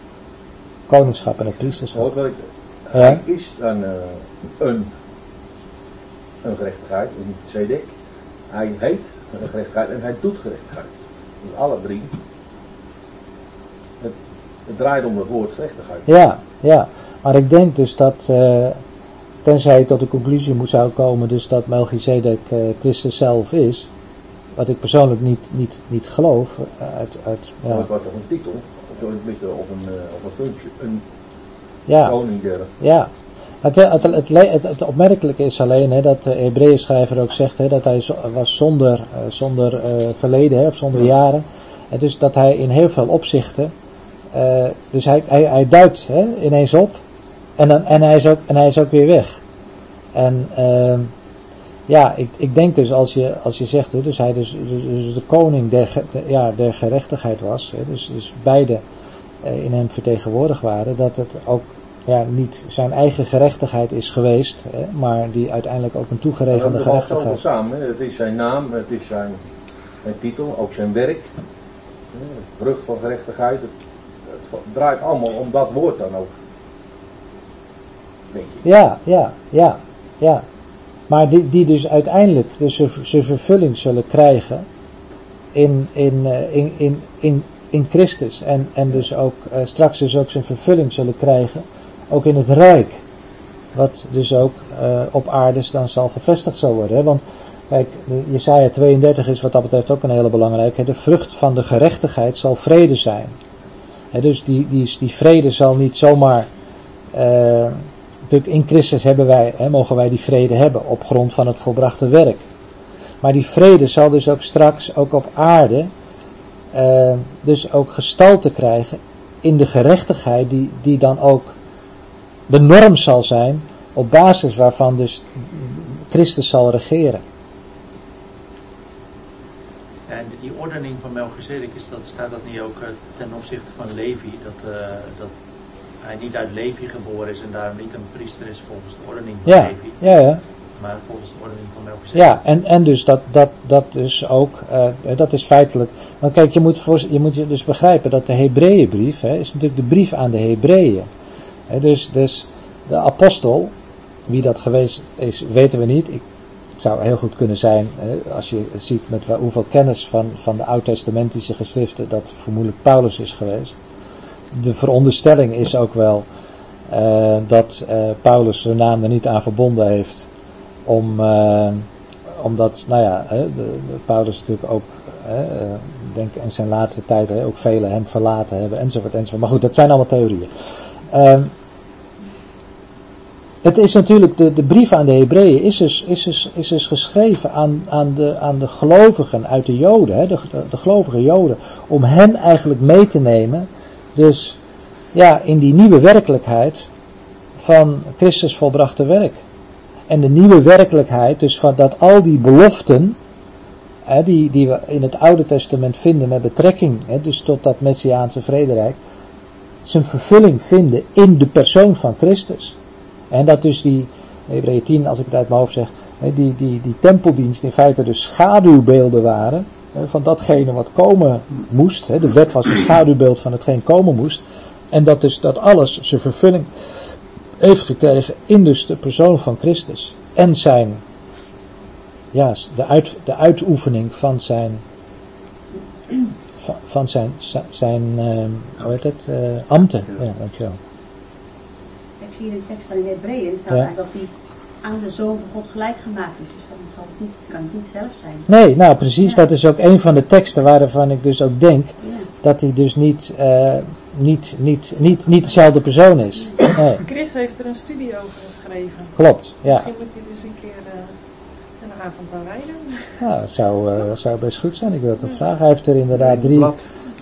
koningschap en het priesterschap. Hoort ik, Ja. Hij is dan eh, een, een gerechtigheid, een zedek. Hij heet een gerechtigheid en hij doet gerechtigheid. Dus alle drie. Het, het draait om het woord gerechtigheid. Ja, ja. Maar ik denk dus dat, eh, tenzij je tot de conclusie moet zou komen, dus dat Melchizedek eh, Christus zelf is, wat ik persoonlijk niet, niet, niet geloof, uit, uit, Maar ja, het wordt toch een titel, of tenminste of een, eh, of een functie, een ja, koning ja. Het, eh, het, het, le- het, het opmerkelijke is alleen hè, dat de Hebreeën schrijver ook zegt hè, dat hij was zonder, eh, zonder eh, verleden, hè, of zonder jaren. En dus dat hij in heel veel opzichten, eh, dus hij, hij, hij duikt hè, ineens op en, dan, en, hij is ook, en hij is ook weer weg. En ehm, ja, ik, ik denk dus als je, als je zegt, hè, dus hij dus, dus, dus de koning der, de- ja, der gerechtigheid was, hè, dus, dus beide eh, in hem vertegenwoordigd waren, dat het ook ja, niet zijn eigen gerechtigheid is geweest, hè, maar die uiteindelijk ook een er al zoveel gerechtigheid. samen. hè. Het is zijn naam, het is zijn, zijn titel, ook zijn werk. Het vrucht van gerechtigheid. Het, het draait allemaal om dat woord dan ook. Denk je. Ja, ja, ja, ja. Maar die, die dus uiteindelijk dus zijn- vervulling zullen krijgen in, in, eh, in, in, in, in Christus. En, en dus ook eh, straks dus ook zijn vervulling zullen krijgen, ook in het Rijk. Wat dus ook eh, op aarde dan zal gevestigd zal worden. Hè? Want kijk, Jesaja 32 is wat dat betreft ook een hele belangrijke. De vrucht van de gerechtigheid zal vrede zijn. Dus die, die, die vrede zal niet zomaar... natuurlijk in Christus hebben wij, mogen wij die vrede hebben op grond van het volbrachte werk. Maar die vrede zal dus ook straks, ook op aarde, eh, dus ook gestalte krijgen in de gerechtigheid die, die dan ook de norm zal zijn op basis waarvan dus Christus zal regeren. En die ordening van Melchizedek, is dat, staat dat niet ook eh, ten opzichte van Levi? Dat, eh, dat hij niet uit Levi geboren is en daarom niet een priester is volgens de ordening van Ja, Levi, ja, ja. maar volgens de ordening van Melchizedek. Ja, en, en dus dat, dat, dat dus ook, eh, dat is feitelijk. Want kijk, je moet, voor, je moet je dus begrijpen dat de Hebreeënbrief hè, is natuurlijk de brief aan de Hebreeën. Dus, dus de apostel, wie dat geweest is, weten we niet. Ik, het zou heel goed kunnen zijn, hè, als je ziet met hoeveel kennis van, van de oud-testamentische geschriften, dat vermoedelijk Paulus is geweest. De veronderstelling is ook wel eh, dat eh, Paulus zijn naam er niet aan verbonden heeft om, eh, omdat, nou ja, de, Paulus natuurlijk ook, denk in zijn latere tijd ook velen hem verlaten hebben, enzovoort, enzovoort. Maar goed, dat zijn allemaal theorieën. Ehm, het is natuurlijk, de, de brief aan de Hebreeën is dus, is dus, is dus geschreven aan, aan, de, aan de gelovigen uit de Joden, hè, de, de gelovige Joden, om hen eigenlijk mee te nemen, dus ja, in die nieuwe werkelijkheid van Christus volbrachte werk. En de nieuwe werkelijkheid, dus van dat al die beloften, hè, die, die we in het Oude Testament vinden met betrekking, hè, dus tot dat Messiaanse vrederijk, zijn vervulling vinden in de persoon van Christus. En dat dus die, Hebreeën 10, als ik het uit mijn hoofd zeg, die, die, die tempeldienst in feite de schaduwbeelden waren van datgene wat komen moest. De wet was een schaduwbeeld van hetgeen komen moest. En dat dus dat alles zijn vervulling heeft gekregen in dus de persoon van Christus. En zijn, ja, de, uit, de uitoefening van zijn, van, van zijn, zijn, uh, hoe heet het, uh, ambten. Ja, dankjewel ik zie in de tekst van de Hebreeën staat ja. dat hij aan de Zoon van God gelijk gemaakt is. Dus dat zal het niet, kan het niet zelf zijn. Nee, nou precies, ja. dat is ook een van de teksten waarvan ik dus ook denk ja. dat hij dus niet, uh, niet, niet, niet, niet dezelfde persoon is. Nee. Chris heeft er een studie over geschreven. Klopt, ja. Misschien moet hij dus een keer uh, een avond aan rijden. Ja, dat zou, uh, zou best goed zijn. Ik wil het hem vragen. Hij heeft er inderdaad drie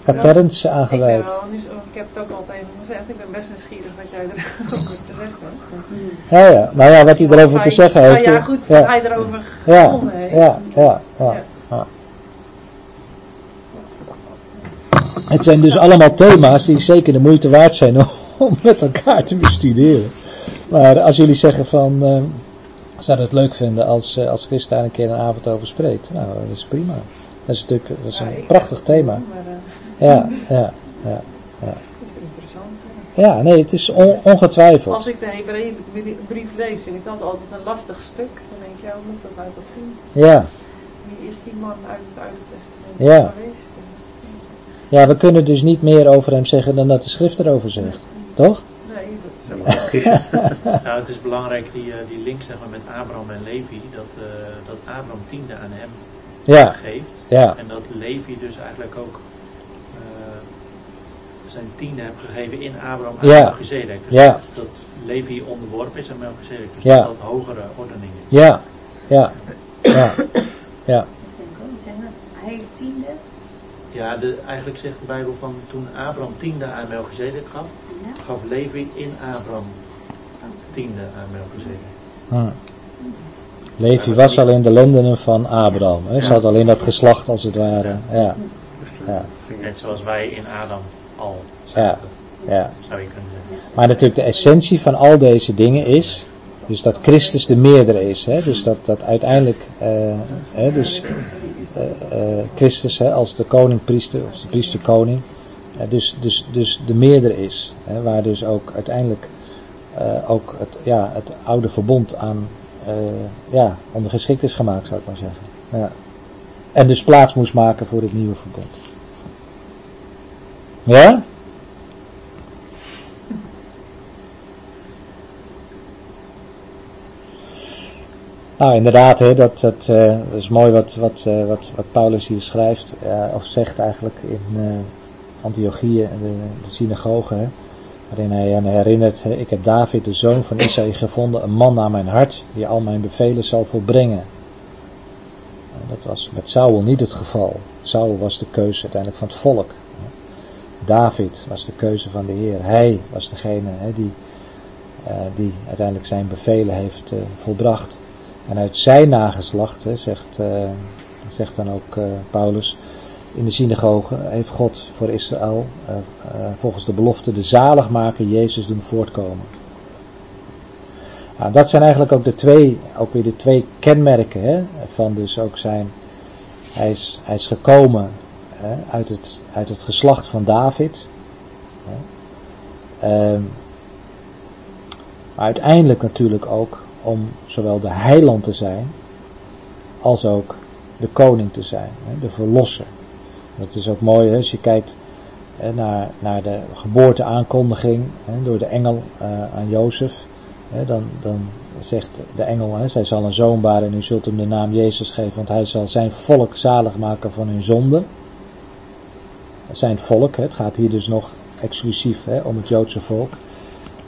katerns aangeweid. Ik, ben niet, ik heb het ook altijd gezegd, ik ben best nieuwsgierig wat jij erover te zeggen hebt. Ja, ja, nou ja, wat hij erover te zeggen heeft. Nou ja, goed, wat hij erover gevonden heeft. Ja, ja, ja, ja. Het zijn dus allemaal thema's die zeker de moeite waard zijn om, met elkaar te bestuderen. Maar als jullie zeggen van, uh, zou het leuk vinden als, uh, als Chris daar een keer een avond over spreekt, nou, dat is prima. Dat is natuurlijk dat is een prachtig thema. Ja, ja, ja. Dat is interessant. Ja, nee, het is on, ongetwijfeld. Als ik de Hebreeënbrief lees, vind ik dat altijd een lastig stuk. Dan denk je, hoe moet dat uit dat zien? Ja. Wie is die man uit het Oude Testament ja. geweest? Ja, we kunnen dus niet meer over hem zeggen dan dat de schrift erover zegt. Toch? Nee, dat is zo. nou, het is belangrijk, die, die link zeg maar, met Abraham en Levi, dat, uh, dat Abraham tiende aan hem ja. geeft. Ja. En dat Levi dus eigenlijk ook zijn tiende heeft gegeven in Abraham en Ja. Melchizedek. Dus Ja. dat, dat Levi onderworpen is aan Melchizedek. Dus Ja. dat dat hogere ordening is. Ja, ja, ja, ja. Hij heeft tiende. Ja, de, eigenlijk zegt de Bijbel van toen Abraham tiende aan Melchizedek gaf, Ja. gaf Levi in Abraham tiende aan Melchizedek. Hm. Levi was al in de lendenen van Abraham. Hij zat al in dat geslacht als het ware. Ja, ja, Net zoals wij in Adam al ja, ja. zou je kunnen zeggen. Maar natuurlijk de essentie van al deze dingen is, dus dat Christus de meerdere is. Hè? Dus dat, dat uiteindelijk, eh, hè, dus eh, eh, Christus hè, als de koning-priester, of de priester-koning, dus, dus, dus de meerdere is. Hè? Waar dus ook uiteindelijk eh, ook het, ja, het oude verbond aan ja, ondergeschikt is gemaakt, zou ik maar zeggen. Ja. En dus plaats moest maken voor het nieuwe verbond. Ja? Nou, inderdaad, hè, dat, dat, eh, is mooi wat, wat, eh, wat, wat Paulus hier schrijft, eh, of zegt eigenlijk in Antiochieën, de, de synagoge, hè, waarin hij aan herinnert, ik heb David, de zoon van Isaïe, gevonden, een man naar mijn hart, die al mijn bevelen zal volbrengen. En dat was met Saul niet het geval. Saul was de keuze uiteindelijk van het volk. David was de keuze van de Heer. Hij was degene die, eh, die uiteindelijk zijn bevelen heeft eh, volbracht. En uit zijn nageslacht, zegt, eh, zegt dan ook Paulus, in de synagoge heeft God voor Israël volgens de belofte de zaligmaker Jezus doen voortkomen. Nou, dat zijn eigenlijk ook de twee, ook weer de twee kenmerken van dus ook zijn, hij is, hij is gekomen uit, het, uit het geslacht van David. Ehm, maar uiteindelijk natuurlijk ook om zowel de heiland te zijn, als ook de koning te zijn, de verlosser. Dat is ook mooi als je kijkt naar, naar de geboorteaankondiging door de engel uh, aan Jozef. Dan, dan zegt de engel, zij zal een zoon baren en u zult hem de naam Jezus geven, want hij zal zijn volk zalig maken van hun zonde. Zijn volk, het gaat hier dus nog exclusief hè, om het Joodse volk.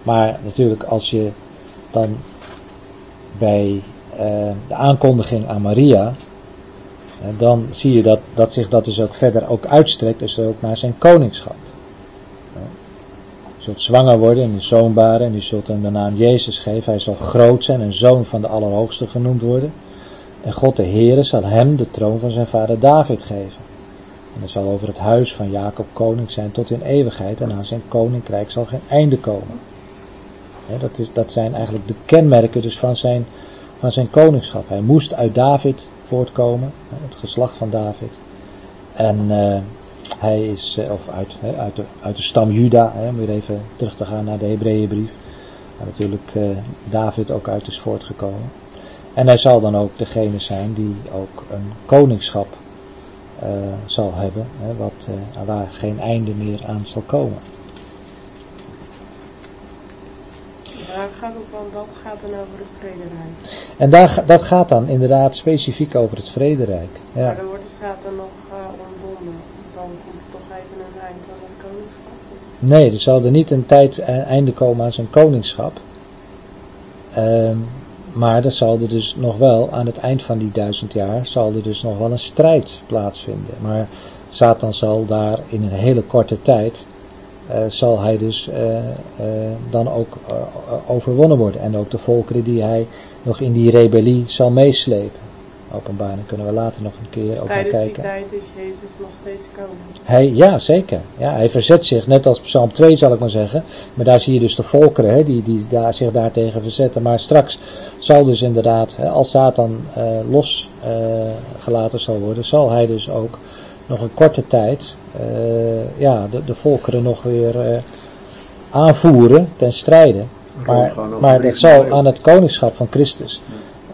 Maar natuurlijk als je dan bij uh, de aankondiging aan Maria, dan zie je dat, dat zich dat dus ook verder ook uitstrekt, dus ook naar zijn koningschap. Je zult zwanger worden en een zoon baren en je zult hem de naam Jezus geven. Hij zal groot zijn en zoon van de Allerhoogste genoemd worden. En God de Heere zal hem de troon van zijn vader David geven. En hij zal over het huis van Jacob koning zijn tot in eeuwigheid en aan zijn koninkrijk zal geen einde komen. dat, is, dat zijn eigenlijk de kenmerken dus van zijn, van zijn koningschap. Hij moest uit David voortkomen, het geslacht van David. En uh, hij is, uh, of uit, uit, de, uit de stam Juda, om weer even terug te gaan naar de Hebreeënbrief. Waar natuurlijk uh, David ook uit is voortgekomen. En hij zal dan ook degene zijn die ook een koningschap zal hebben, he, wat, waar geen einde meer aan zal komen. Daar gaat ook wel, dat gaat dan over het vrederijk. En daar, dat gaat dan inderdaad specifiek over het vrederijk. Ja. Maar dan wordt het staat er nog uh, ontbonden. Dan komt toch even een eind aan het koningschap. Nee, er zal er niet een tijd einde komen aan zijn koningschap. Um, maar er zal er dus nog wel, aan het eind van die duizend jaar, zal er dus nog wel een strijd plaatsvinden. Maar Satan zal daar in een hele korte tijd uh, zal hij dus uh, uh, dan ook overwonnen worden. En ook de volkeren die hij nog in die rebellie zal meeslepen. Openbaring kunnen we later nog een keer ook naar kijken. Tijdens die tijd is Jezus nog steeds komen. Hij, ja, zeker. Ja, hij verzet zich, net als Psalm 2 zal ik maar zeggen. Maar daar zie je dus de volkeren hè, die, die daar, zich daartegen verzetten. Maar straks zal dus inderdaad, hè, als Satan losgelaten zal worden, zal hij dus ook nog een korte tijd uh, ja, de, de volkeren nog weer uh, aanvoeren ten strijde. Maar, maar dat zal aan het koningschap van Christus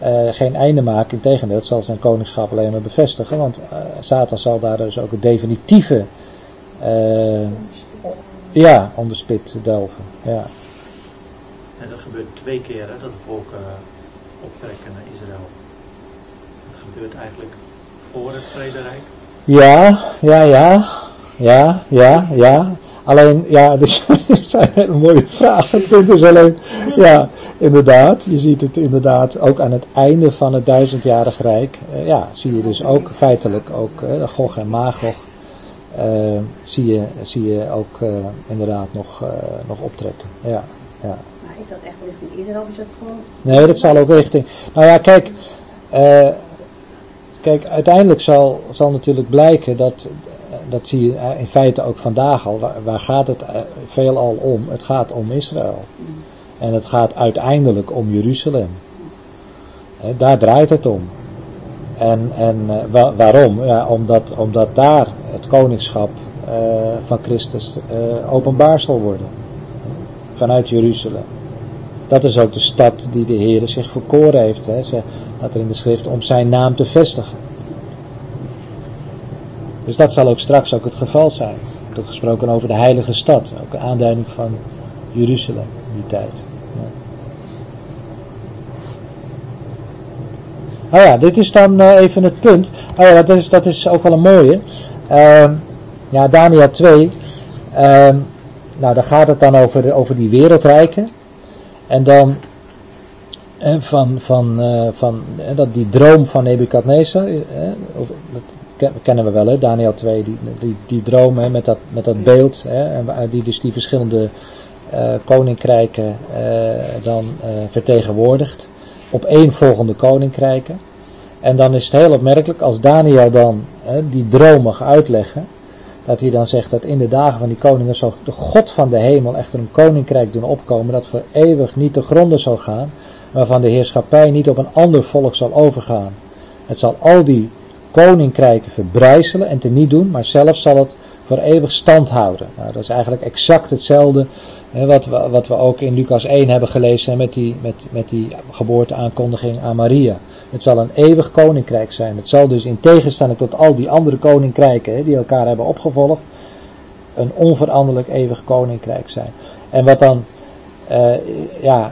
uh, geen einde maken. Integendeel, het zal zijn koningschap alleen maar bevestigen. Want Satan zal daar dus ook het definitieve ja, onder spit delven. Ja. En dat gebeurt twee keer, hè, dat de volken optrekken naar Israël. Dat gebeurt eigenlijk voor het vrederijk. Ja, ja, ja. Ja, ja, ja. Alleen, ja, dus, het zijn hele mooie vragen. Het punt is alleen, ja, inderdaad. Je ziet het inderdaad ook aan het einde van het duizendjarig rijk. Uh, ja, zie je dus ook feitelijk ook uh, Gog en Magog. Uh, zie, je, zie je ook inderdaad nog, nog optrekken. Ja, ja. Maar is dat echt richting Israël is dat gewoon... Nee, dat zal ook richting... Nou ja, kijk... Kijk, uiteindelijk zal, zal natuurlijk blijken dat, dat zie je in feite ook vandaag al, waar, gaat het veelal om? Het gaat om Israël. En het gaat uiteindelijk om Jeruzalem. daar draait het om. En, en wa waarom? Ja, omdat, omdat daar het koningschap van Christus openbaar zal worden. Vanuit Jeruzalem. Dat is ook de stad die de Heer zich verkoren heeft. Hè. Dat er in de schrift om zijn naam te vestigen. Dus dat zal ook straks ook het geval zijn. Er wordt gesproken over de heilige stad. Ook een aanduiding van Jeruzalem in die tijd. Nou ja, dit is dan uh, even het punt. Oh ja, dat is, dat is ook wel een mooie. Uh, ja, Daniel 2. Uh, nou, daar gaat het dan over, over die wereldrijken. En dan eh, van, van, uh, van eh, dat die droom van Nebukadnezar, eh, kennen we wel, hè, Daniel 2, die, die, die droom hè, met, dat, met dat beeld, hè, en die dus die verschillende uh, koninkrijken dan vertegenwoordigt, op één volgende koninkrijken. En dan is het heel opmerkelijk als Daniel dan die droom mag uitleggen, dat hij dan zegt dat in de dagen van die koningen zal de God van de hemel echter een koninkrijk doen opkomen dat voor eeuwig niet te gronden zal gaan, waarvan de heerschappij niet op een ander volk zal overgaan. Het zal al die koninkrijken verbrijzelen en teniet doen, maar zelf zal het voor eeuwig stand houden. Nou, dat is eigenlijk exact hetzelfde hè, wat, we, wat we ook in Lucas 1 hebben gelezen met die, met, met die geboorteaankondiging aan Maria. Het zal een eeuwig koninkrijk zijn. Het zal dus in tegenstelling tot al die andere koninkrijken hè, die elkaar hebben opgevolgd, een onveranderlijk eeuwig koninkrijk zijn. En wat dan, uh, ja,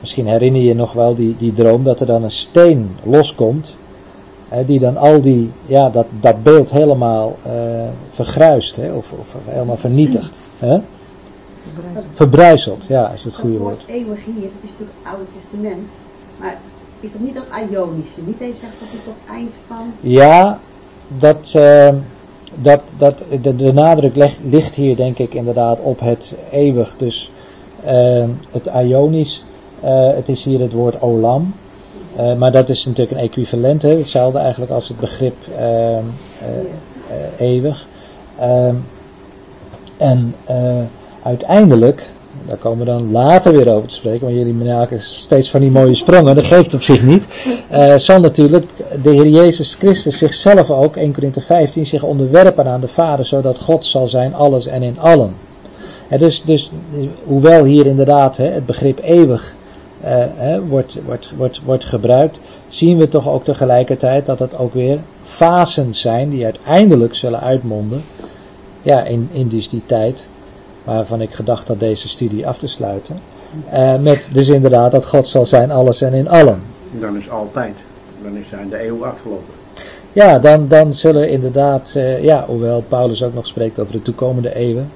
misschien herinner je je nog wel die, die droom dat er dan een steen loskomt, hè, die dan al die, ja, dat, dat beeld helemaal uh, vergruist, hè, of, of helemaal vernietigt. Hè? Verbrijzeld, ja, is het goede woord. woord eeuwig hier, dat is natuurlijk het Oude Testament. Maar is dat niet dat Ionische? Niet eens zegt dat is tot het eind van... Ja, dat, eh, dat, dat, de, de nadruk leg- ligt hier denk ik inderdaad op het eeuwig. Dus eh, het Ionisch, het is hier het woord olam. Eh, maar dat is natuurlijk een equivalent, hè? hetzelfde eigenlijk als het begrip eh, eeuwig. Ehm, en uiteindelijk, daar komen we dan later weer over te spreken, want jullie maken steeds van die mooie sprongen, dat geeft op zich niet. Zal natuurlijk de Heer Jezus Christus zichzelf ook, 1 Korinthe 15, zich onderwerpen aan de Vader, zodat God zal zijn alles en in allen. Dus, dus hoewel hier inderdaad het begrip eeuwig eh, wordt, wordt, wordt, wordt gebruikt, zien we toch ook tegelijkertijd dat het ook weer fasen zijn die uiteindelijk zullen uitmonden ja, in, in dus die tijd waarvan ik gedacht had deze studie af te sluiten. Eh, met dus inderdaad dat God zal zijn alles en in allen. Dan is altijd. Dan is zijn de eeuw afgelopen. Ja, dan, dan zullen inderdaad, eh, ja, hoewel Paulus ook nog spreekt over de toekomende eeuwen,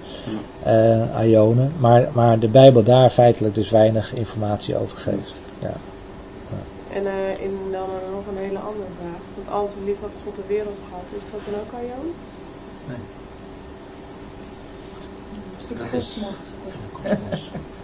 eh Ionen, maar, maar de Bijbel daar feitelijk dus weinig informatie over geeft. Ja. En eh, in, dan nog een hele andere vraag. Want al zo lief had God de wereld gehad, is dat dan ook Aion? Een stuk Dat is- kosmos.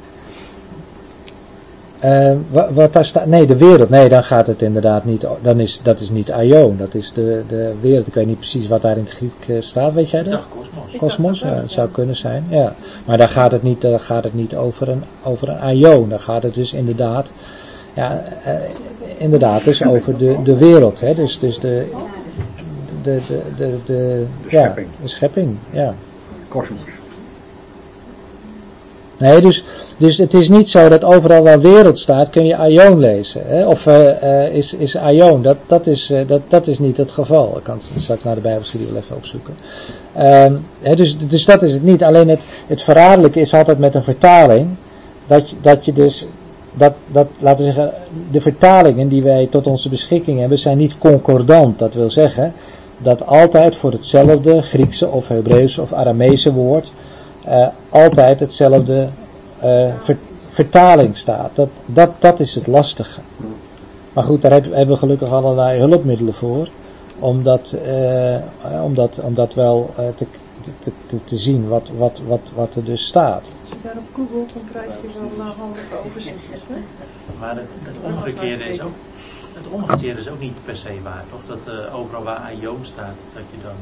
Eh, wa- wat daar staat, nee, de wereld, nee, dan gaat het inderdaad niet, dan is, dat is niet Aion, dat is de, de wereld, ik weet niet precies wat daar in het Griek eh, staat, weet jij dat? kosmos. Kosmos, ja, dat zou kunnen zijn, ja. Maar daar gaat het niet, daar gaat het niet over een, over een aion, daar gaat het dus inderdaad, ja, eh, inderdaad dus over de, de wereld, hè, dus, dus de, de, de, de, de, De ja, schepping. de schepping, ja. Kosmos. Nee, dus, dus het is niet zo dat overal waar wereld staat kun je aion lezen. Hè? Of eh, eh, is, is aion, dat, dat, is, eh, dat, dat is niet het geval. Ik kan het straks naar de Bijbelstudie wel even opzoeken. Ehm, hè, dus, dus dat is het niet. Alleen het, het verraderlijke is altijd met een vertaling. Dat je, dat je dus, dat, dat, laten we zeggen, de vertalingen die wij tot onze beschikking hebben zijn niet concordant. Dat wil zeggen dat altijd voor hetzelfde Griekse of Hebreeuwse of Aramese woord eh, altijd hetzelfde eh, ver- vertaling staat. Dat, dat, dat is het lastige. Maar goed, daar heb- hebben we gelukkig allerlei hulpmiddelen voor. Om dat, eh, om dat, om dat wel eh, te, te, te, te zien wat, wat, wat, wat er dus staat. Als je daarop googelt, dan krijg je wel een handige overzichtjes. Hè? Maar het, het omgekeerde is ook, het omgekeerde is ook niet per se waar, toch? Dat eh, overal waar Aion staat, dat je dan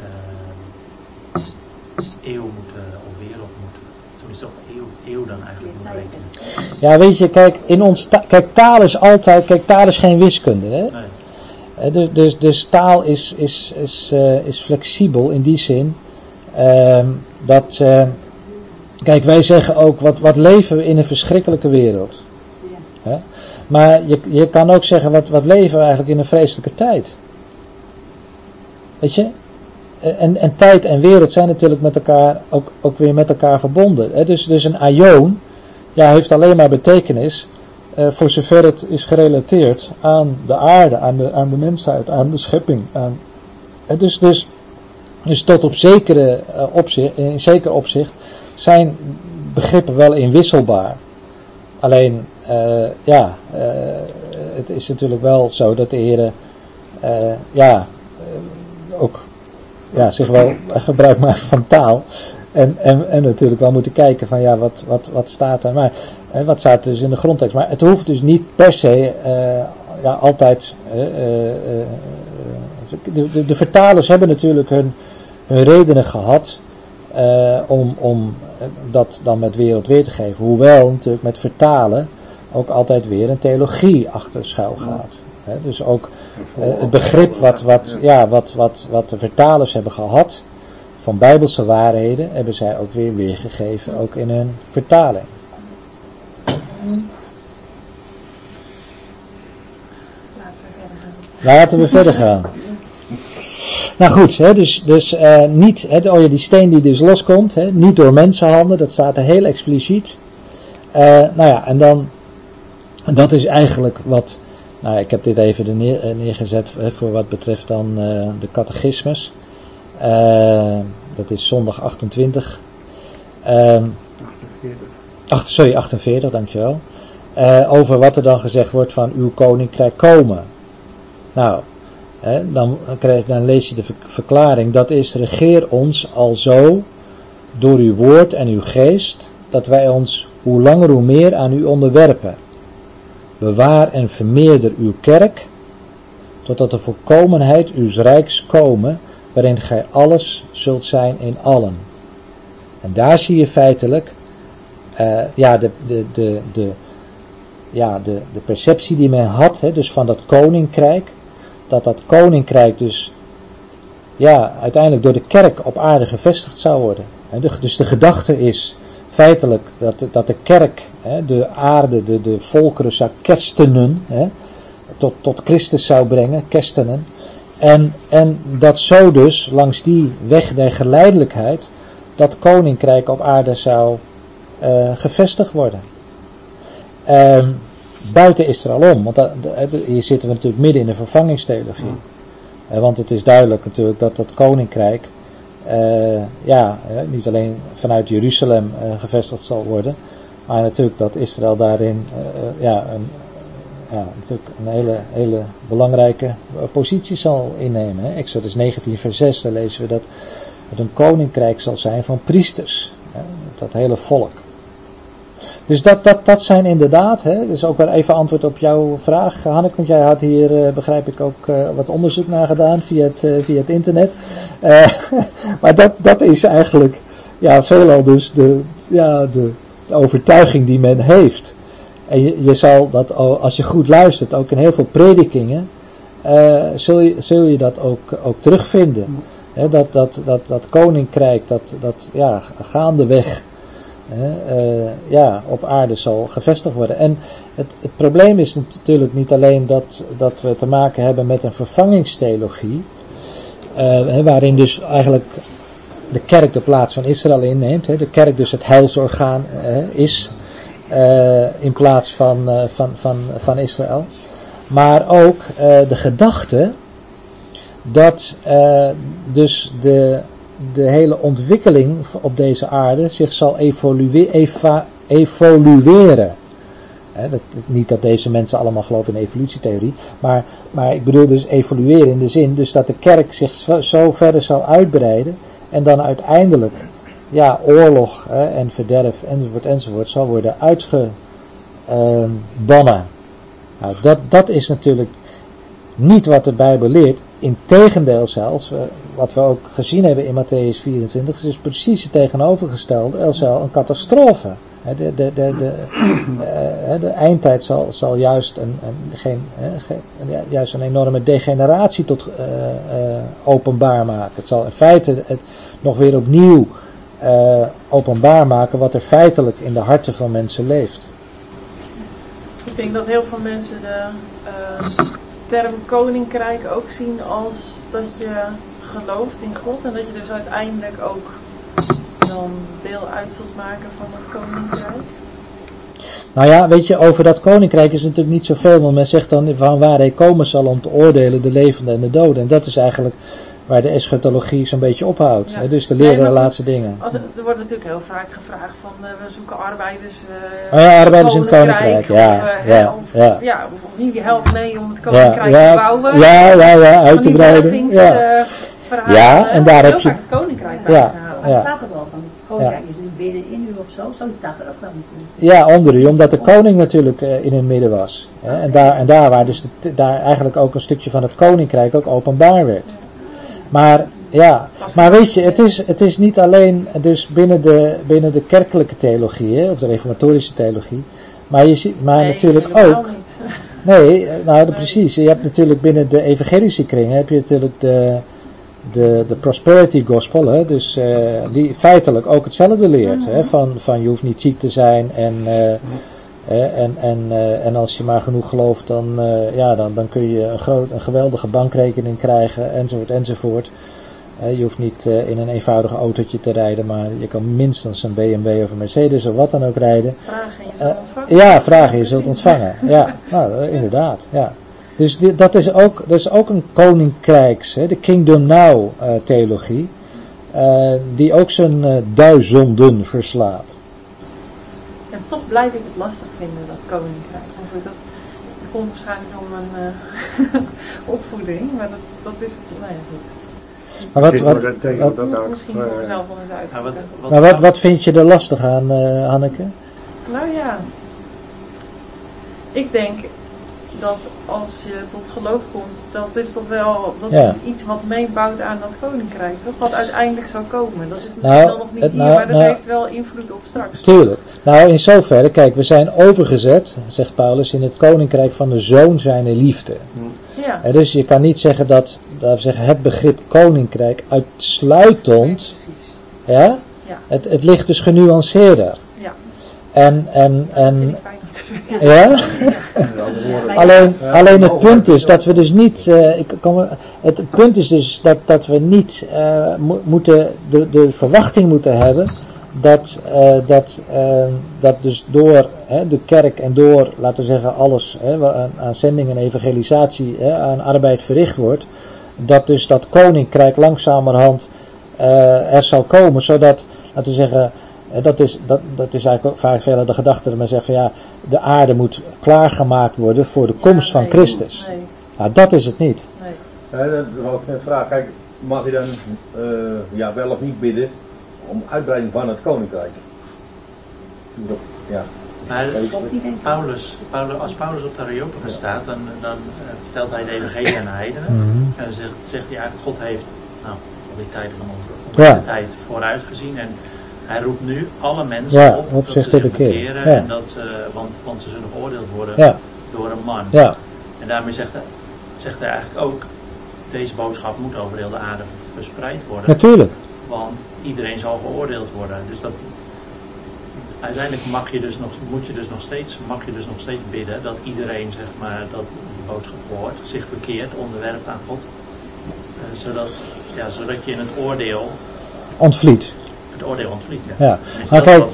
eh, eeuw moet, eh, of wereld moet, tenminste ook eeuw, eeuw dan eigenlijk rekenen. Ja, weet je, kijk, in ons ta- kijk, taal is altijd, kijk, taal is geen wiskunde. Hè? Nee. Dus, dus, dus taal is, is, is, eh, is flexibel in die zin ehm, dat, eh, kijk, wij zeggen ook, wat, wat leven we in een verschrikkelijke wereld. Hè? Maar je, je kan ook zeggen, wat, wat leven we eigenlijk in een vreselijke tijd. Weet je? En, en tijd en wereld zijn natuurlijk met elkaar, ook, ook weer met elkaar verbonden. Hè? Dus, dus een aion ja, heeft alleen maar betekenis eh, voor zover het is gerelateerd aan de aarde, aan de, aan de mensheid, aan de schepping. Aan, eh, dus, dus, dus tot op zekere eh, opzicht, in zeker opzicht zijn begrippen wel inwisselbaar. Alleen, eh, ja, eh, het is natuurlijk wel zo dat de heren, eh, ja, eh, ook ja, zich wel gebruik maken van taal. En, en, en natuurlijk wel moeten kijken van ja, wat, wat, wat staat er. Maar wat staat dus in de grondtekst. Maar het hoeft dus niet per se eh, ja, altijd. eh, eh, de, de, de vertalers hebben natuurlijk hun, redenen gehad eh, om, om dat dan met wereld weer te geven. Hoewel natuurlijk met vertalen ook altijd weer een theologie achter schuil gaat. Dus ook eh, het begrip wat, wat, ja, wat, wat, wat de vertalers hebben gehad van bijbelse waarheden, hebben zij ook weer weergegeven, ook in hun vertaling. Laten we verder gaan. Laten we verder gaan. Nou goed, hè, dus, dus eh, niet, hè, oh ja, die steen die dus loskomt, hè, niet door mensenhanden, dat staat er heel expliciet. Eh, nou ja, en dan, dat is eigenlijk wat, nou ik heb dit even eh, neergezet voor wat betreft dan eh, de catechismus. Eh, dat is zondag 28. Ehm, 48. ach, sorry, 48, dankjewel. Over wat er dan gezegd wordt van uw koninkrijk komen. Nou, dan, dan lees je de ver- verklaring. Dat is regeer ons al zo door uw woord en uw geest, dat wij ons hoe langer hoe meer aan u onderwerpen. Bewaar en vermeerder uw kerk, totdat de volkomenheid uws rijks komen, waarin gij alles zult zijn in allen. En daar zie je feitelijk eh, ja, de, de, de, de, ja, de, de perceptie die men had, hè, dus van dat koninkrijk, dat dat koninkrijk dus ja, uiteindelijk door de kerk op aarde gevestigd zou worden. Dus de gedachte is feitelijk dat, dat de kerk hè, de aarde, de, de volkeren zou kerstenen, hè, tot, tot Christus zou brengen, kerstenen. En, en dat zo dus langs die weg der geleidelijkheid dat koninkrijk op aarde zou eh, gevestigd worden. Ehm, buiten Israël om, want dat, hier zitten we natuurlijk midden in de vervangingstheologie. Eh, want het is duidelijk natuurlijk dat dat koninkrijk eh, ja, niet alleen vanuit Jeruzalem eh, gevestigd zal worden, maar natuurlijk dat Israël daarin eh, ja, een, natuurlijk een hele, hele belangrijke positie zal innemen. Hè. Exodus 19 vers 6, daar lezen we dat het een koninkrijk zal zijn van priesters. Hè, dat hele volk. Dus dat, dat, dat zijn inderdaad, hè, dus ook weer even antwoord op jouw vraag, Hanneke, want jij had hier, eh, begrijp ik, ook eh, wat onderzoek naar gedaan via het, eh, via het internet. Maar dat, dat is eigenlijk, ja, veelal dus de, ja, de, de overtuiging die men heeft. En je, je zal dat, al- als je goed luistert, ook in heel veel predikingen, zul, je, zul je dat ook, ook terugvinden. Hè, dat, dat, dat, dat koninkrijk, dat, dat ja, gaandeweg eh, ja, op aarde zal gevestigd worden. En het, het probleem is natuurlijk niet alleen dat, dat we te maken hebben met een vervangingstheologie, eh, waarin dus eigenlijk de kerk de plaats van Israël inneemt, hè, de kerk dus het heilsorgaan eh, is in plaats van, van, van, van Israël. Maar ook de gedachte dat dus de, de hele ontwikkeling op deze aarde zich zal evolueren. Dat, niet dat deze mensen allemaal geloven in evolutietheorie, maar, maar ik bedoel dus evolueren in de zin dus dat de kerk zich zo, verder zal uitbreiden en dan uiteindelijk ja, oorlog en verderf enzovoort enzovoort zal worden uitgebannen. nou, dat, dat is natuurlijk niet wat de Bijbel leert. Integendeel zelfs, wat we ook gezien hebben in Matthäus 24, is precies het tegenovergestelde. Er zal een catastrofe. De, de, de, eh, de eindtijd zal, zal juist, een, een, geen, juist een enorme degeneratie tot eh, eh, openbaar maken. Het zal in feite het nog weer opnieuw openbaar maken wat er feitelijk in de harten van mensen leeft. Ik denk dat heel veel mensen de term koninkrijk ook zien als dat je gelooft in God en dat je dus uiteindelijk ook dan deel uit zult maken van het koninkrijk. Nou ja, weet je, over dat koninkrijk is natuurlijk niet zoveel, want men zegt dan van waar hij komen zal om te oordelen de levenden en de doden. En dat is eigenlijk waar de eschatologie zo'n beetje ophoudt. Ja. hè, Dus de Nee, leren goed, laatste dingen. Als, er wordt natuurlijk heel vaak gevraagd van eh, we zoeken arbeiders. eh, Oh ja, arbeiders in het koninkrijk, of, ja, eh, ja, of, ja. ja, of, die helft mee om het Ja, koninkrijk ja, te bouwen. ja, ja, ja, uit te breiden. Ja. Eh, Ja, en daar heb je- het koninkrijk Ja. Maar het Ja. staat er wel van. Het koninkrijk is nu binnenin u of zo. Zoiets staat er ook wel natuurlijk. Ja, onder u, omdat de koning natuurlijk eh, in het midden was. Hè, en, daar, en daar waar dus de, daar eigenlijk ook een stukje van het koninkrijk ook openbaar werd. Maar ja, maar weet je, het is, het is niet alleen dus binnen de, binnen de kerkelijke theologie, hè, of de reformatorische theologie, maar, je ziet, maar Nee, natuurlijk ook. niet. Nee, eh, nou precies. Je hebt natuurlijk binnen de evangelische kringen heb je natuurlijk de, de, de prosperity gospel, hè, dus eh, die feitelijk ook hetzelfde leert. Hè, van, van je hoeft niet ziek te zijn en, eh, eh, en, en, eh, en als je maar genoeg gelooft, dan, ja, dan, dan kun je een, groot, een geweldige bankrekening krijgen enzovoort enzovoort. Je hoeft niet in een eenvoudig autootje te rijden, maar je kan minstens een BMW of een Mercedes of wat dan ook rijden. Vragen en je zult ontvangen. ja, vragen je zult ontvangen. Ja, nou, inderdaad. Ja. Dus dat is ook, dat is ook een koninkrijks, hè, de Kingdom Now eh, theologie. eh, die ook zijn eh, duizenden verslaat. En toch blijf ik het lastig vinden, dat koninkrijk. Goed, dat, dat komt waarschijnlijk door mijn opvoeding, maar dat, dat is, nou ja, goed. Maar wat, Ik wat, wat, ook, Misschien voor mezelf wel eens uit. Maar wat, wat, maar wat, wat vind je er lastig aan, eh, Hanneke? Nou ja, ik denk dat als je tot geloof komt, dat is toch wel dat Ja. is iets wat meebouwt aan dat koninkrijk, toch? Wat uiteindelijk zou komen. Dat is misschien Nou, dan nog niet het- hier, nou, maar dat nou- heeft wel invloed op straks. Tuurlijk. Nou, in zoverre, kijk, we zijn overgezet, zegt Paulus, in het koninkrijk van de zoon zijn liefde. Ja, Hè, dus je kan niet zeggen dat, dat we zeggen, het begrip koninkrijk uitsluitend, precies. ja, Ja. het, het ligt dus genuanceerder. Ja, En, en, en, ja? Alleen, alleen het punt is dat we dus niet, eh, ik kan, het punt is dus dat, dat we niet eh, mo- moeten, de, de verwachting moeten hebben dat, eh, dat, dat dus door hè, de kerk en door, laten we zeggen, alles hè, aan, aan zending en evangelisatie, hè, aan arbeid verricht wordt, dat dus dat koninkrijk langzamerhand er zal komen, zodat, laten we zeggen, dat is, dat, dat is eigenlijk ook vaak veel de gedachte dat men zegt van ja, de aarde moet klaargemaakt worden voor de komst Ja, van nee, Christus. Nee, Nou, dat is het niet. nee. Ja, dat wou ik net vragen. Kijk, mag je dan eh, ja, wel of niet bidden om uitbreiding van het koninkrijk? Ja. Maar. Paulus, Paulus, als Paulus op de Areopagus staat, dan, dan eh, vertelt hij de evangelie aan de heidenen. Mhm. En dan zegt, zegt hij eigenlijk, God heeft nou, al die tijden van onze Ja. tijd vooruit gezien. En hij roept nu alle mensen Ja, op, op dat zich ze te bekeren. Ja. En dat, eh, want, want ze zullen geoordeeld worden Ja, door een man. ja, En daarmee zegt hij, zegt hij eigenlijk ook, deze boodschap moet over heel de aarde verspreid worden. natuurlijk. Want iedereen zal geoordeeld worden. Dus dat, uiteindelijk mag je dus nog, moet je dus nog steeds, mag je dus nog steeds bidden dat iedereen zeg maar, dat die boodschap hoort, zich verkeert, onderwerpt aan God. Eh, zodat, ja, zodat je in het oordeel, Ontvliet. Het oordeel ontvliet. Ja. Ja. Maar kijk.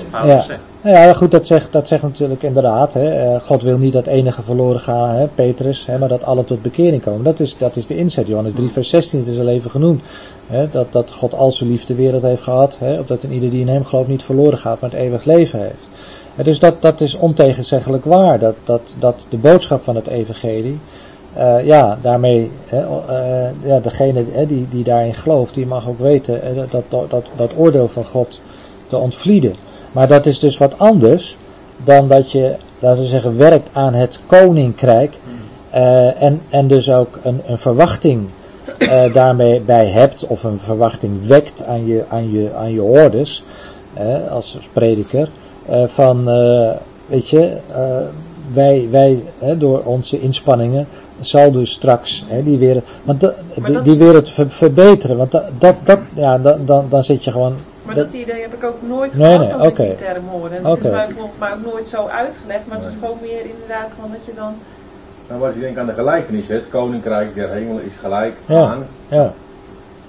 Nou ja, goed, dat zegt, dat zegt natuurlijk inderdaad. Hè, eh, God wil niet dat enige verloren gaan, hè, Petrus, hè, maar dat alle tot bekering komen. Dat is, dat is de inzet. Johannes 3, vers 16 het is al even genoemd. Hè, dat, dat God al zo lief de wereld heeft gehad, hè, opdat in ieder die in hem gelooft niet verloren gaat, maar het eeuwig leven heeft. Dus dat, dat is ontegenzeggelijk waar. Dat, dat, dat de boodschap van het evangelie, eh, ja, daarmee, hè, eh, ja, degene hè, die, die daarin gelooft, die mag ook weten hè, dat, dat, dat, dat oordeel van God te ontvlieden. Maar dat is dus wat anders dan dat je, laten we zeggen, werkt aan het koninkrijk. eh, en, en dus ook een, een verwachting eh, daarmee bij hebt, of een verwachting wekt aan je, aan je, aan je orders, eh, als prediker, eh, van, eh, weet je, eh, wij, wij hè, door onze inspanningen zal dus straks hè, die wereld, want de- Maar die, dat- die wereld ver- verbeteren, want dat, dat, dat ja, dan, dan, dan zit je gewoon Maar dat- dat idee heb ik ook nooit Nee, gehad nee, als ik die term hoorde. En dat Oké. is mij volgens mij ook nooit zo uitgelegd, maar het is gewoon meer inderdaad van dat je dan... Nou, als je denkt aan de gelijkenis, het koninkrijk der hemelen is gelijk Ja. aan. Ja,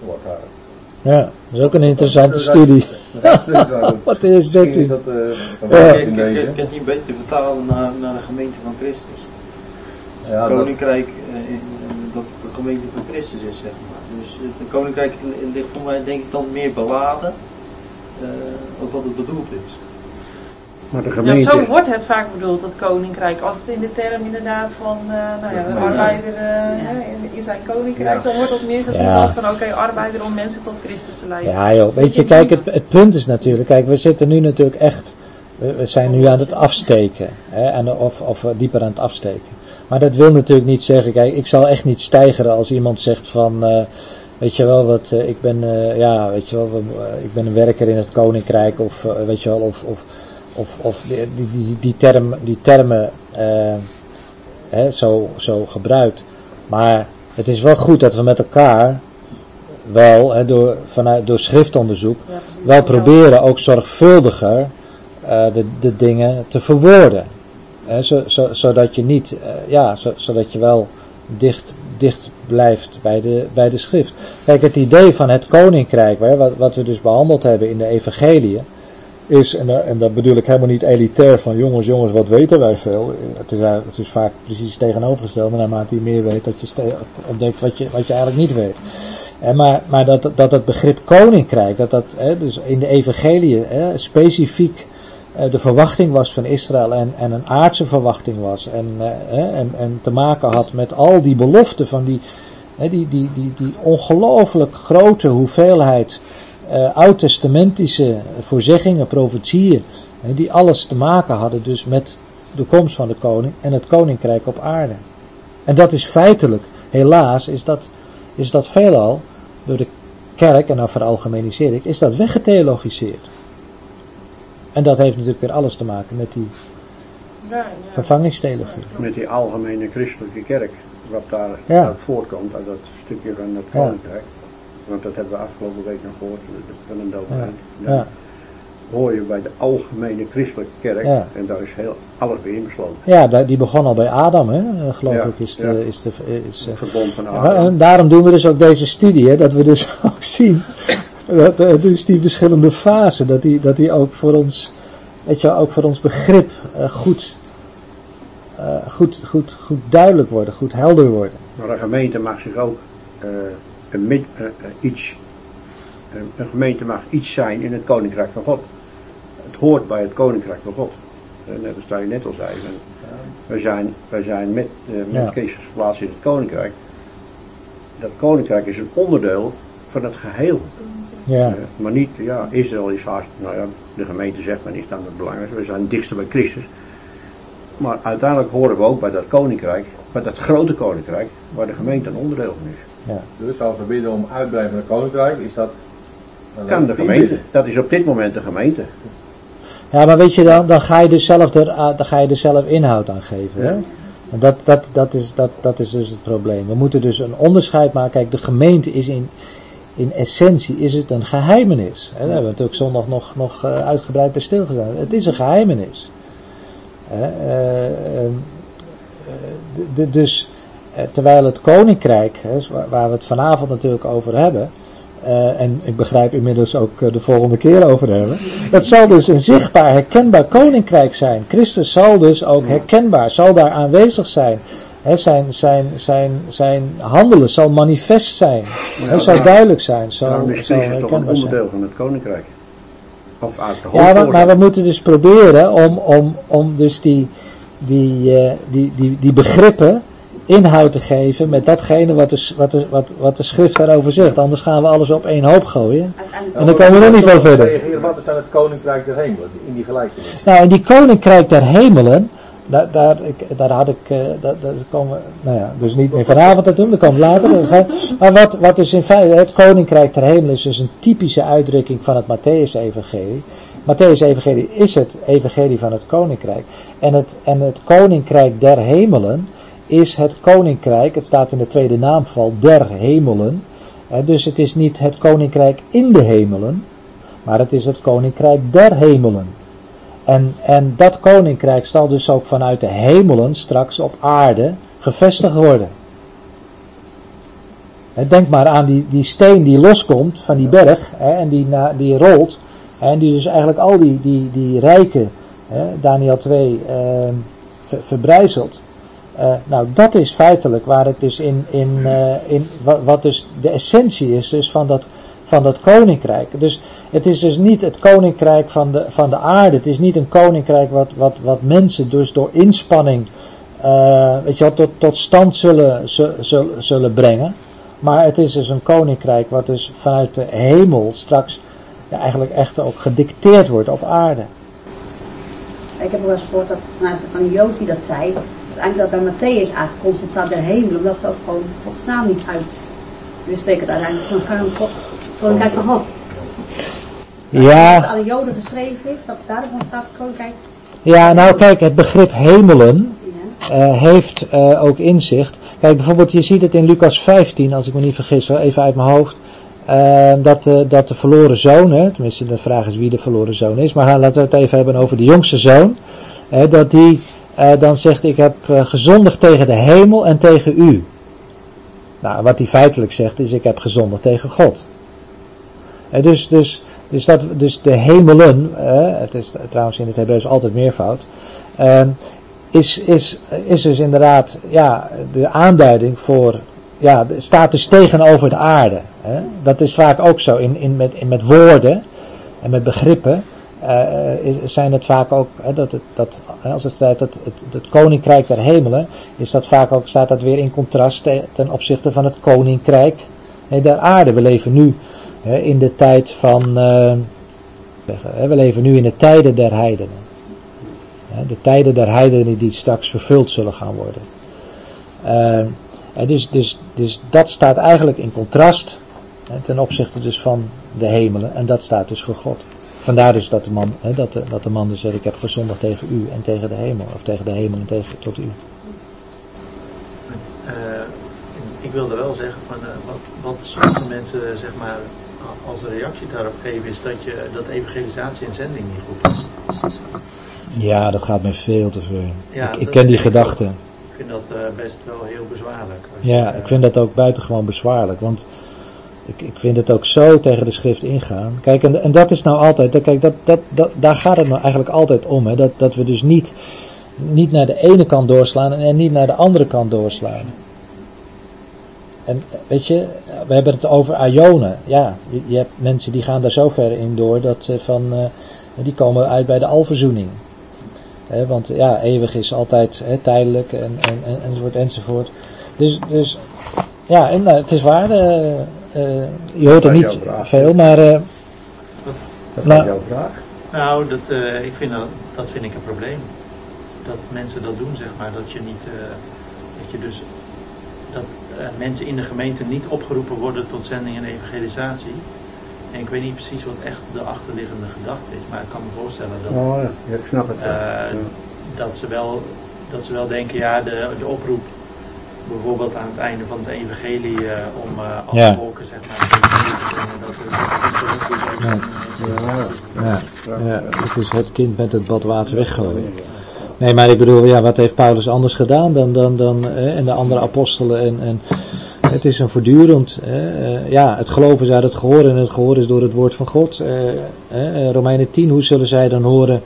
Wordt daar. ja, dat is ook een interessante studie. Wat is dat eh, kan het niet beter vertalen naar, naar de gemeente van Christus. Ja, het dat- koninkrijk, eh, in- dat de gemeente van Christus is, zeg maar. Dus het het koninkrijk li- ligt voor mij denk ik dan meer beladen, eh, ook wat het bedoeld is. Maar de Ja, gemeente, zo wordt het vaak bedoeld, dat koninkrijk. Als het in de term inderdaad van, eh, nou ja, de Ja. arbeider eh, hè, in, in zijn koninkrijk, Ja. dan wordt dat meer Ja. als van, oké, arbeider om mensen tot Christus te leiden. Ja joh, weet je, kijk, het, het punt is natuurlijk, kijk, we zitten nu natuurlijk echt, we, we zijn nu aan het afsteken, hè, en, of, of dieper aan het afsteken. Maar dat wil natuurlijk niet zeggen, kijk, ik zal echt niet stijgeren als iemand zegt van, eh, weet je wel, wat, eh, ik ben, eh, ja, weet je wel, we- ik ben een werker in het koninkrijk, of weet je wel, of, of, of, of die, die, die, term, die termen hè, zo, zo gebruikt. Maar het is wel goed dat we met elkaar wel, hè, door, vanuit, door schriftonderzoek, Ja, wel proberen ook zorgvuldiger de, de dingen te verwoorden. Zodat je niet, eh, ja, zo, zodat je wel dicht, dicht blijft bij de, bij de schrift. Kijk, het idee van het koninkrijk, hè, wat, wat we dus behandeld hebben in de evangeliën, is, en, en dat bedoel ik helemaal niet elitair van jongens, jongens, wat weten wij veel. Het is, eigenlijk- het is vaak precies tegenovergesteld, naarmate je meer weet dat je ontdekt wat je, wat je eigenlijk niet weet. En maar maar dat, dat het begrip koninkrijk, dat dat hè, dus in de evangelie specifiek eh, de verwachting was van Israël en, en een aardse verwachting was. En, eh, en, en te maken had met al die beloften van die, die, die, die, die ongelooflijk grote hoeveelheid eh oud-testamentische voorzeggingen, profetieën, die alles te maken hadden dus met de komst van de koning en het koninkrijk op aarde. En dat is feitelijk, helaas, is dat, is dat veelal door de kerk, en dan veralgemeniseer ik, is dat weggetheologiseerd. En dat heeft natuurlijk weer alles te maken met die Ja, ja. vervangingstheologie. Met die algemene christelijke kerk, wat daar Ja. uit voortkomt, uit dat stukje van het Ja. koninkrijk. Want dat hebben we afgelopen week nog gehoord van een dominee. Ja. Hoor je bij de algemene christelijke kerk Ja. en daar is heel alles weer inbesloten. Ja, die begon al bij Adam, hè, eh, geloof Ja, ik, is de, ja. is de, is, eh, Het verbond van Adam. En daarom doen we dus ook deze studie, hè, dat we dus ook zien, eh, dus die verschillende fasen, dat die, dat die ook voor ons, weet je, ook voor ons begrip eh, goed, eh, goed, goed, goed duidelijk worden, goed helder worden. Maar een gemeente mag zich ook eh, een, mid- eh, eh, iets, een, een gemeente mag iets zijn in het koninkrijk van God. Het hoort bij het koninkrijk van God. Eh, Net als je net al zei. We zijn, wij zijn met, eh, met Ja. Christus geplaatst in het koninkrijk. Dat koninkrijk is een onderdeel van het geheel. Ja, Eh, maar niet, ja, Israël is haast, nou ja, de gemeente zegt men is dan het belangrijkste. We zijn het dichtste bij Christus. Maar uiteindelijk horen we ook bij dat koninkrijk, bij dat grote koninkrijk, waar de gemeente een onderdeel van is. ja. Dus als we bidden om uitbreiding van het koninkrijk, is dat... dan Kan de gemeente. bidden. Dat is op dit moment de gemeente. ja maar weet je dan, dan ga je dus zelf, er, ah, dan ga je dus zelf inhoud aan geven. Hè? En dat, dat, dat, is, dat, dat is dus het probleem. We moeten dus een onderscheid maken. Kijk, de gemeente is in, in essentie is het een geheimenis. Hè, daar hebben we natuurlijk zondag nog, nog eh, uitgebreid bij stilgestaan. Het is een geheimenis. Hè, eh, ehm, eh, dus terwijl het koninkrijk, waar, we het vanavond natuurlijk over hebben, en ik begrijp inmiddels ook de volgende keer over hebben, dat zal dus een zichtbaar, herkenbaar koninkrijk zijn. Christus zal dus ook herkenbaar, zal daar aanwezig zijn. Zijn, zijn, zijn, zijn handelen zal manifest zijn. Hè, zal duidelijk zijn, zal, Daarom is zal toch een zijn. onderdeel van het koninkrijk. Of uit de Ja, maar, we moeten dus proberen om, om, om dus die, die, eh, die, die, die begrippen inhoud te geven met datgene wat de, wat, de, wat, wat de schrift daarover zegt. Anders gaan we alles op één hoop gooien. En dan komen we nog niet veel verder. Wat is dan het koninkrijk der hemelen in die gelijkenis? Nou, en die koninkrijk der hemelen, daar, ik, daar had ik, eh, daar, komen nou ja, dus niet meer vanavond naartoe, dat komt later. Maar wat, wat dus in feite, het koninkrijk der hemelen is dus een typische uitdrukking van het Matthäus-evangelie. Matthäus-evangelie is het evangelie van het koninkrijk. En het, en het koninkrijk der hemelen is het koninkrijk, het staat in de tweede naamval, der hemelen. Dus het is niet het koninkrijk in de hemelen, maar het is het koninkrijk der hemelen. En, en dat koninkrijk zal dus ook vanuit de hemelen straks op aarde gevestigd worden. Denk maar aan die, die steen die loskomt van die berg hè, en die, na, die rolt. En die dus eigenlijk al die, die, die rijken, hè, Daniel 2, eh, ver- verbrijzelt. Eh, nou, dat is feitelijk waar het dus in, in, eh, in wat, wat dus de essentie is dus van dat, van dat koninkrijk. Dus het is dus niet het koninkrijk van de, van de aarde. Het is niet een koninkrijk wat, wat, wat mensen dus door inspanning eh, weet je wel, tot, tot stand zullen, zu- zullen, zullen brengen. Maar het is dus een koninkrijk wat dus vanuit de hemel straks ja, eigenlijk echt ook gedicteerd wordt op aarde. Ik heb wel eens gehoord dat vanuit van die dat zei, dat eigenlijk dat bij Matthäus aangekondigd staat der hemel, omdat ze ook gewoon Gods niet uit. We spreken het uiteindelijk van het koninkrijk- van God. Dat Ja, aan de Joden geschreven is, dat daarom staat koninkrijk. ja, nou kijk, het begrip hemelen Ja. eh, heeft eh, ook inzicht. Kijk, bijvoorbeeld, je ziet het in Lucas 15, als ik me niet vergis, hoor, even uit mijn hoofd. eh, dat, dat de verloren zoon, hè, tenminste de vraag is wie de verloren zoon is, maar laten we het even hebben over de jongste zoon. hè, dat die dan zegt, ik heb gezondigd tegen de hemel en tegen u. Nou, wat hij feitelijk zegt is, ik heb gezondigd tegen God. Eh, dus, dus, dus, dat, dus de hemelen, eh, het is trouwens in het Hebreeuws altijd meervoud, eh, is, is, is dus inderdaad ja, de aanduiding voor, ja, staat dus tegenover de aarde. Dat is vaak ook zo in, in, met, in, met woorden en met begrippen. Eh, zijn het vaak ook, dat als het staat dat het, het koninkrijk der hemelen, is dat vaak ook, staat dat weer in contrast te- ten opzichte van het koninkrijk der aarde. We leven nu in de tijd van, eh, we leven nu in de tijden der heidenen. De tijden der heidenen die straks vervuld zullen gaan worden. Eh, dus, dus, dus dat staat eigenlijk in contrast ten opzichte dus van de hemelen. En dat staat dus voor God. Vandaar dus dat de man, hè, dat, de, dat de man dus zegt, ik heb gezondigd tegen u en tegen de hemel. Of tegen de hemel en tegen, tot u. Eh, ik wilde wel zeggen, van, eh, wat, wat sommige mensen zeg maar, als reactie daarop geven, is dat, je, dat evangelisatie en zending niet goed is. Ja, dat gaat me veel te ver. Ja, ik, ik ken die vind ik gedachte. ook. Ik vind dat eh, best wel heel bezwaarlijk. Je, Ja, ik vind dat ook buitengewoon bezwaarlijk. Want ik, ik vind het ook zo tegen de schrift ingaan. Kijk, en, en dat is nou altijd, kijk, dat, dat, dat, daar gaat het nou eigenlijk altijd om. Hè, dat, dat we dus niet, niet naar de ene kant doorslaan en, niet naar de andere kant doorslaan. En weet je, we hebben het over Ionen. Ja, je, je hebt mensen die gaan daar zo ver in door dat van, eh, die komen uit bij de alverzoening. Hè, want ja, eeuwig is altijd tijdelijk en, en, en, enzovoort enzovoort. Dus, dus ja, en, nou, het is waar. eh, eh, je hoort er niet veel, maar eh, Dat Nou. is jouw vraag. Nou, dat, eh, ik vind dat, dat vind ik een probleem. Dat mensen dat doen, zeg maar. Dat je niet, eh, dat je dus, dat eh, mensen in de gemeente niet opgeroepen worden tot zending en evangelisatie. En ik weet niet precies wat echt de achterliggende gedachte is, maar ik kan me voorstellen dat, Oh ja, ja, ik snap het. eh, Ja. dat, ze wel, dat ze wel denken, ja, de, de oproep bijvoorbeeld aan het einde van het evangelie eh, om eh alle Ja. volken, zeg maar, Ja. ja, het is het kind met het badwater weggooien. Nee, maar ik bedoel, ja, wat heeft Paulus anders gedaan dan, dan, dan eh, en de andere apostelen? En, en het is een voortdurend, eh, ja, het geloof is uit het gehoor en het gehoor is door het woord van God. Eh, Romeinen 10, hoe zullen zij dan horen,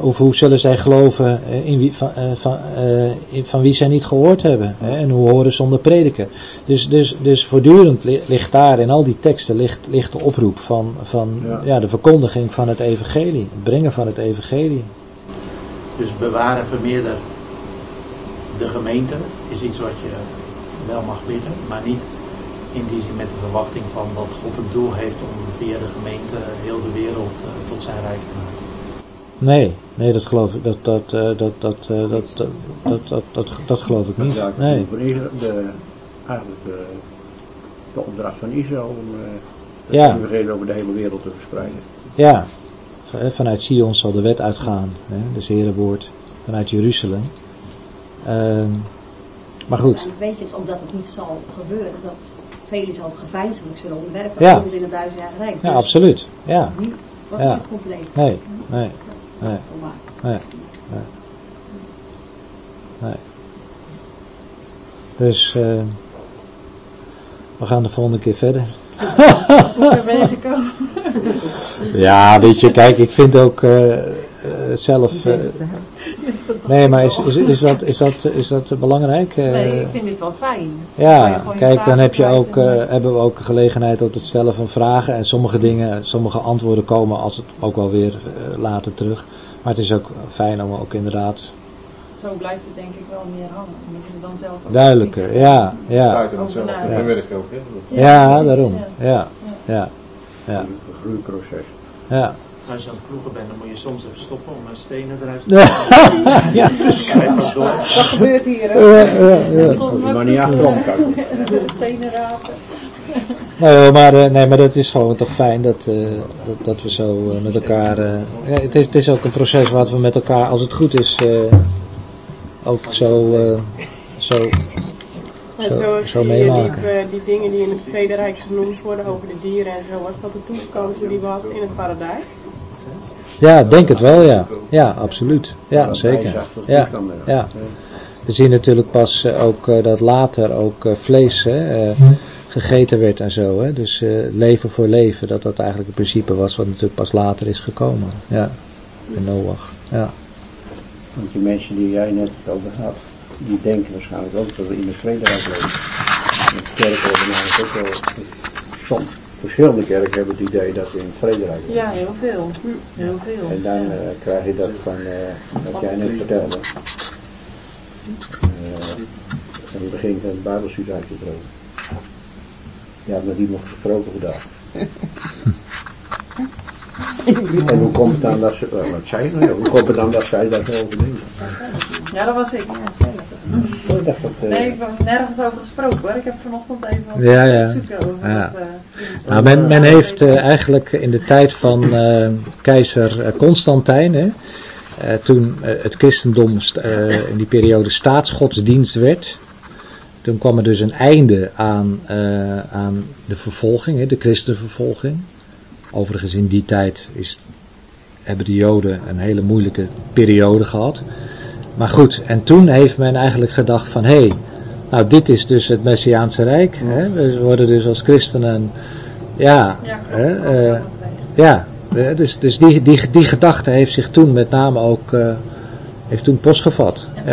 of hoe zullen zij geloven eh, in wie, van, eh, van, eh, van wie zij niet gehoord hebben? en hoe horen zonder prediken? Dus, dus, dus voortdurend li- ligt daar in al die teksten ligt, ligt de oproep van, van Ja. ja, de verkondiging van het evangelie, het brengen van het evangelie. Dus bewaren en vermeerder de gemeente is iets wat je wel mag bidden, maar niet in die zin met de verwachting van dat God het doel heeft om via de gemeente heel de wereld eh, tot zijn rijk te maken. Nee, nee, dat geloof ik, dat, dat, eh, dat, dat, eh, dat, dat, dat, dat, dat, dat geloof ik niet. Nee. de, eigenlijk de, de opdracht van Israël om eh het Ja. over de hele wereld te verspreiden. Ja, vanuit Sion zal de wet uitgaan, hè, dus Herenwoord, vanuit Jeruzalem. Ehm, maar goed, weet je ook dat het niet zal gebeuren, dat velen zal het geveinselijk zullen onderwerpen Ja. in het duizendjarige rijk. ja, Dus absoluut. Ja, Niet, wordt Ja. niet compleet. nee, nee, Dus, eh, we gaan de volgende keer verder. Ja, weet je, kijk, ik vind ook eh, eh, zelf. eh, nee, maar is, is, is, dat, is, dat, is dat belangrijk? Eh, Nee, ik vind dit wel fijn. Ja, kijk, dan heb je ook, en, eh, hebben we ook gelegenheid tot het stellen van vragen. En sommige dingen, sommige antwoorden komen als het ook wel weer later terug. Maar het is ook fijn om ook inderdaad Zo blijft het denk ik wel meer hangen. Omdat je dan zelf ook duidelijker. Ja, ja, ja, precies, daarom. ja. Ja, ja, ja, Een groeiproces. ja. Als je aan het ploegen bent, dan moet je soms even stoppen om eh, stenen eruit te halen. Ja, precies. Dat gebeurt hier hè. Ja, ja, ja. Maar niet achterom kijkt. Stenen rapen. Hoor, maar, eh, nee, maar dat is gewoon toch fijn dat, eh, dat, dat we zo met elkaar. eh, ja, het, is, het is ook een proces wat we met elkaar, als het goed is, eh, ook zo, eh, zo Zo- zo, meemaken. Die, eh, die dingen die in het Tweede Rijk genoemd worden over de dieren en zo, was dat de toestand die was in het paradijs? Ja, denk het wel, ja. Ja, absoluut. Ja, zeker. Ja, ja. We zien natuurlijk pas eh, ook dat later ook vlees hè, eh, gegeten werd en zo. Hè? Dus eh, leven voor leven, dat dat eigenlijk het principe was wat natuurlijk pas later is gekomen. Ja, in Noach. Ja. Want die mensen die jij net over had, die denken waarschijnlijk ook dat we in het vrederijk leven. In de kerken hebben namelijk ook wel, soms, verschillende kerken hebben het idee dat we in het vrederijk leven. Ja, heel veel. Heel veel. En dan eh, krijg je dat van eh, wat jij net vertelde. Eh, en het begin van het Bijbelstudie uit te dromen. Ja, met iemand gesproken vandaag. En hoe komt het dan dat ze, eh, wat zei je nou? Ja, hoe komt het dan dat zij daar zo over denken? Ja, dat was ik. Dat, eh, Nee, ik heb nergens over gesproken hoor. Ik heb vanochtend even wat Ja, ja. zoeken over Ja. dat, eh, Nou, men, men heeft eh, eigenlijk in de tijd van eh, keizer eh, Constantijn, hè, eh, toen het christendom st- eh, in die periode staatsgodsdienst werd, toen kwam er dus een einde aan, eh, aan de vervolging, hè, de christenvervolging. Overigens in die tijd is, hebben de Joden een hele moeilijke periode gehad. Maar goed, en toen heeft men eigenlijk gedacht van hé, hey, nou dit is dus het Messiaanse Rijk. Hè? We worden dus als christenen, ja, Ja, hè, eh, ja eh, dus, dus die, die, die gedachte heeft zich toen met name ook, eh, heeft toen postgevat.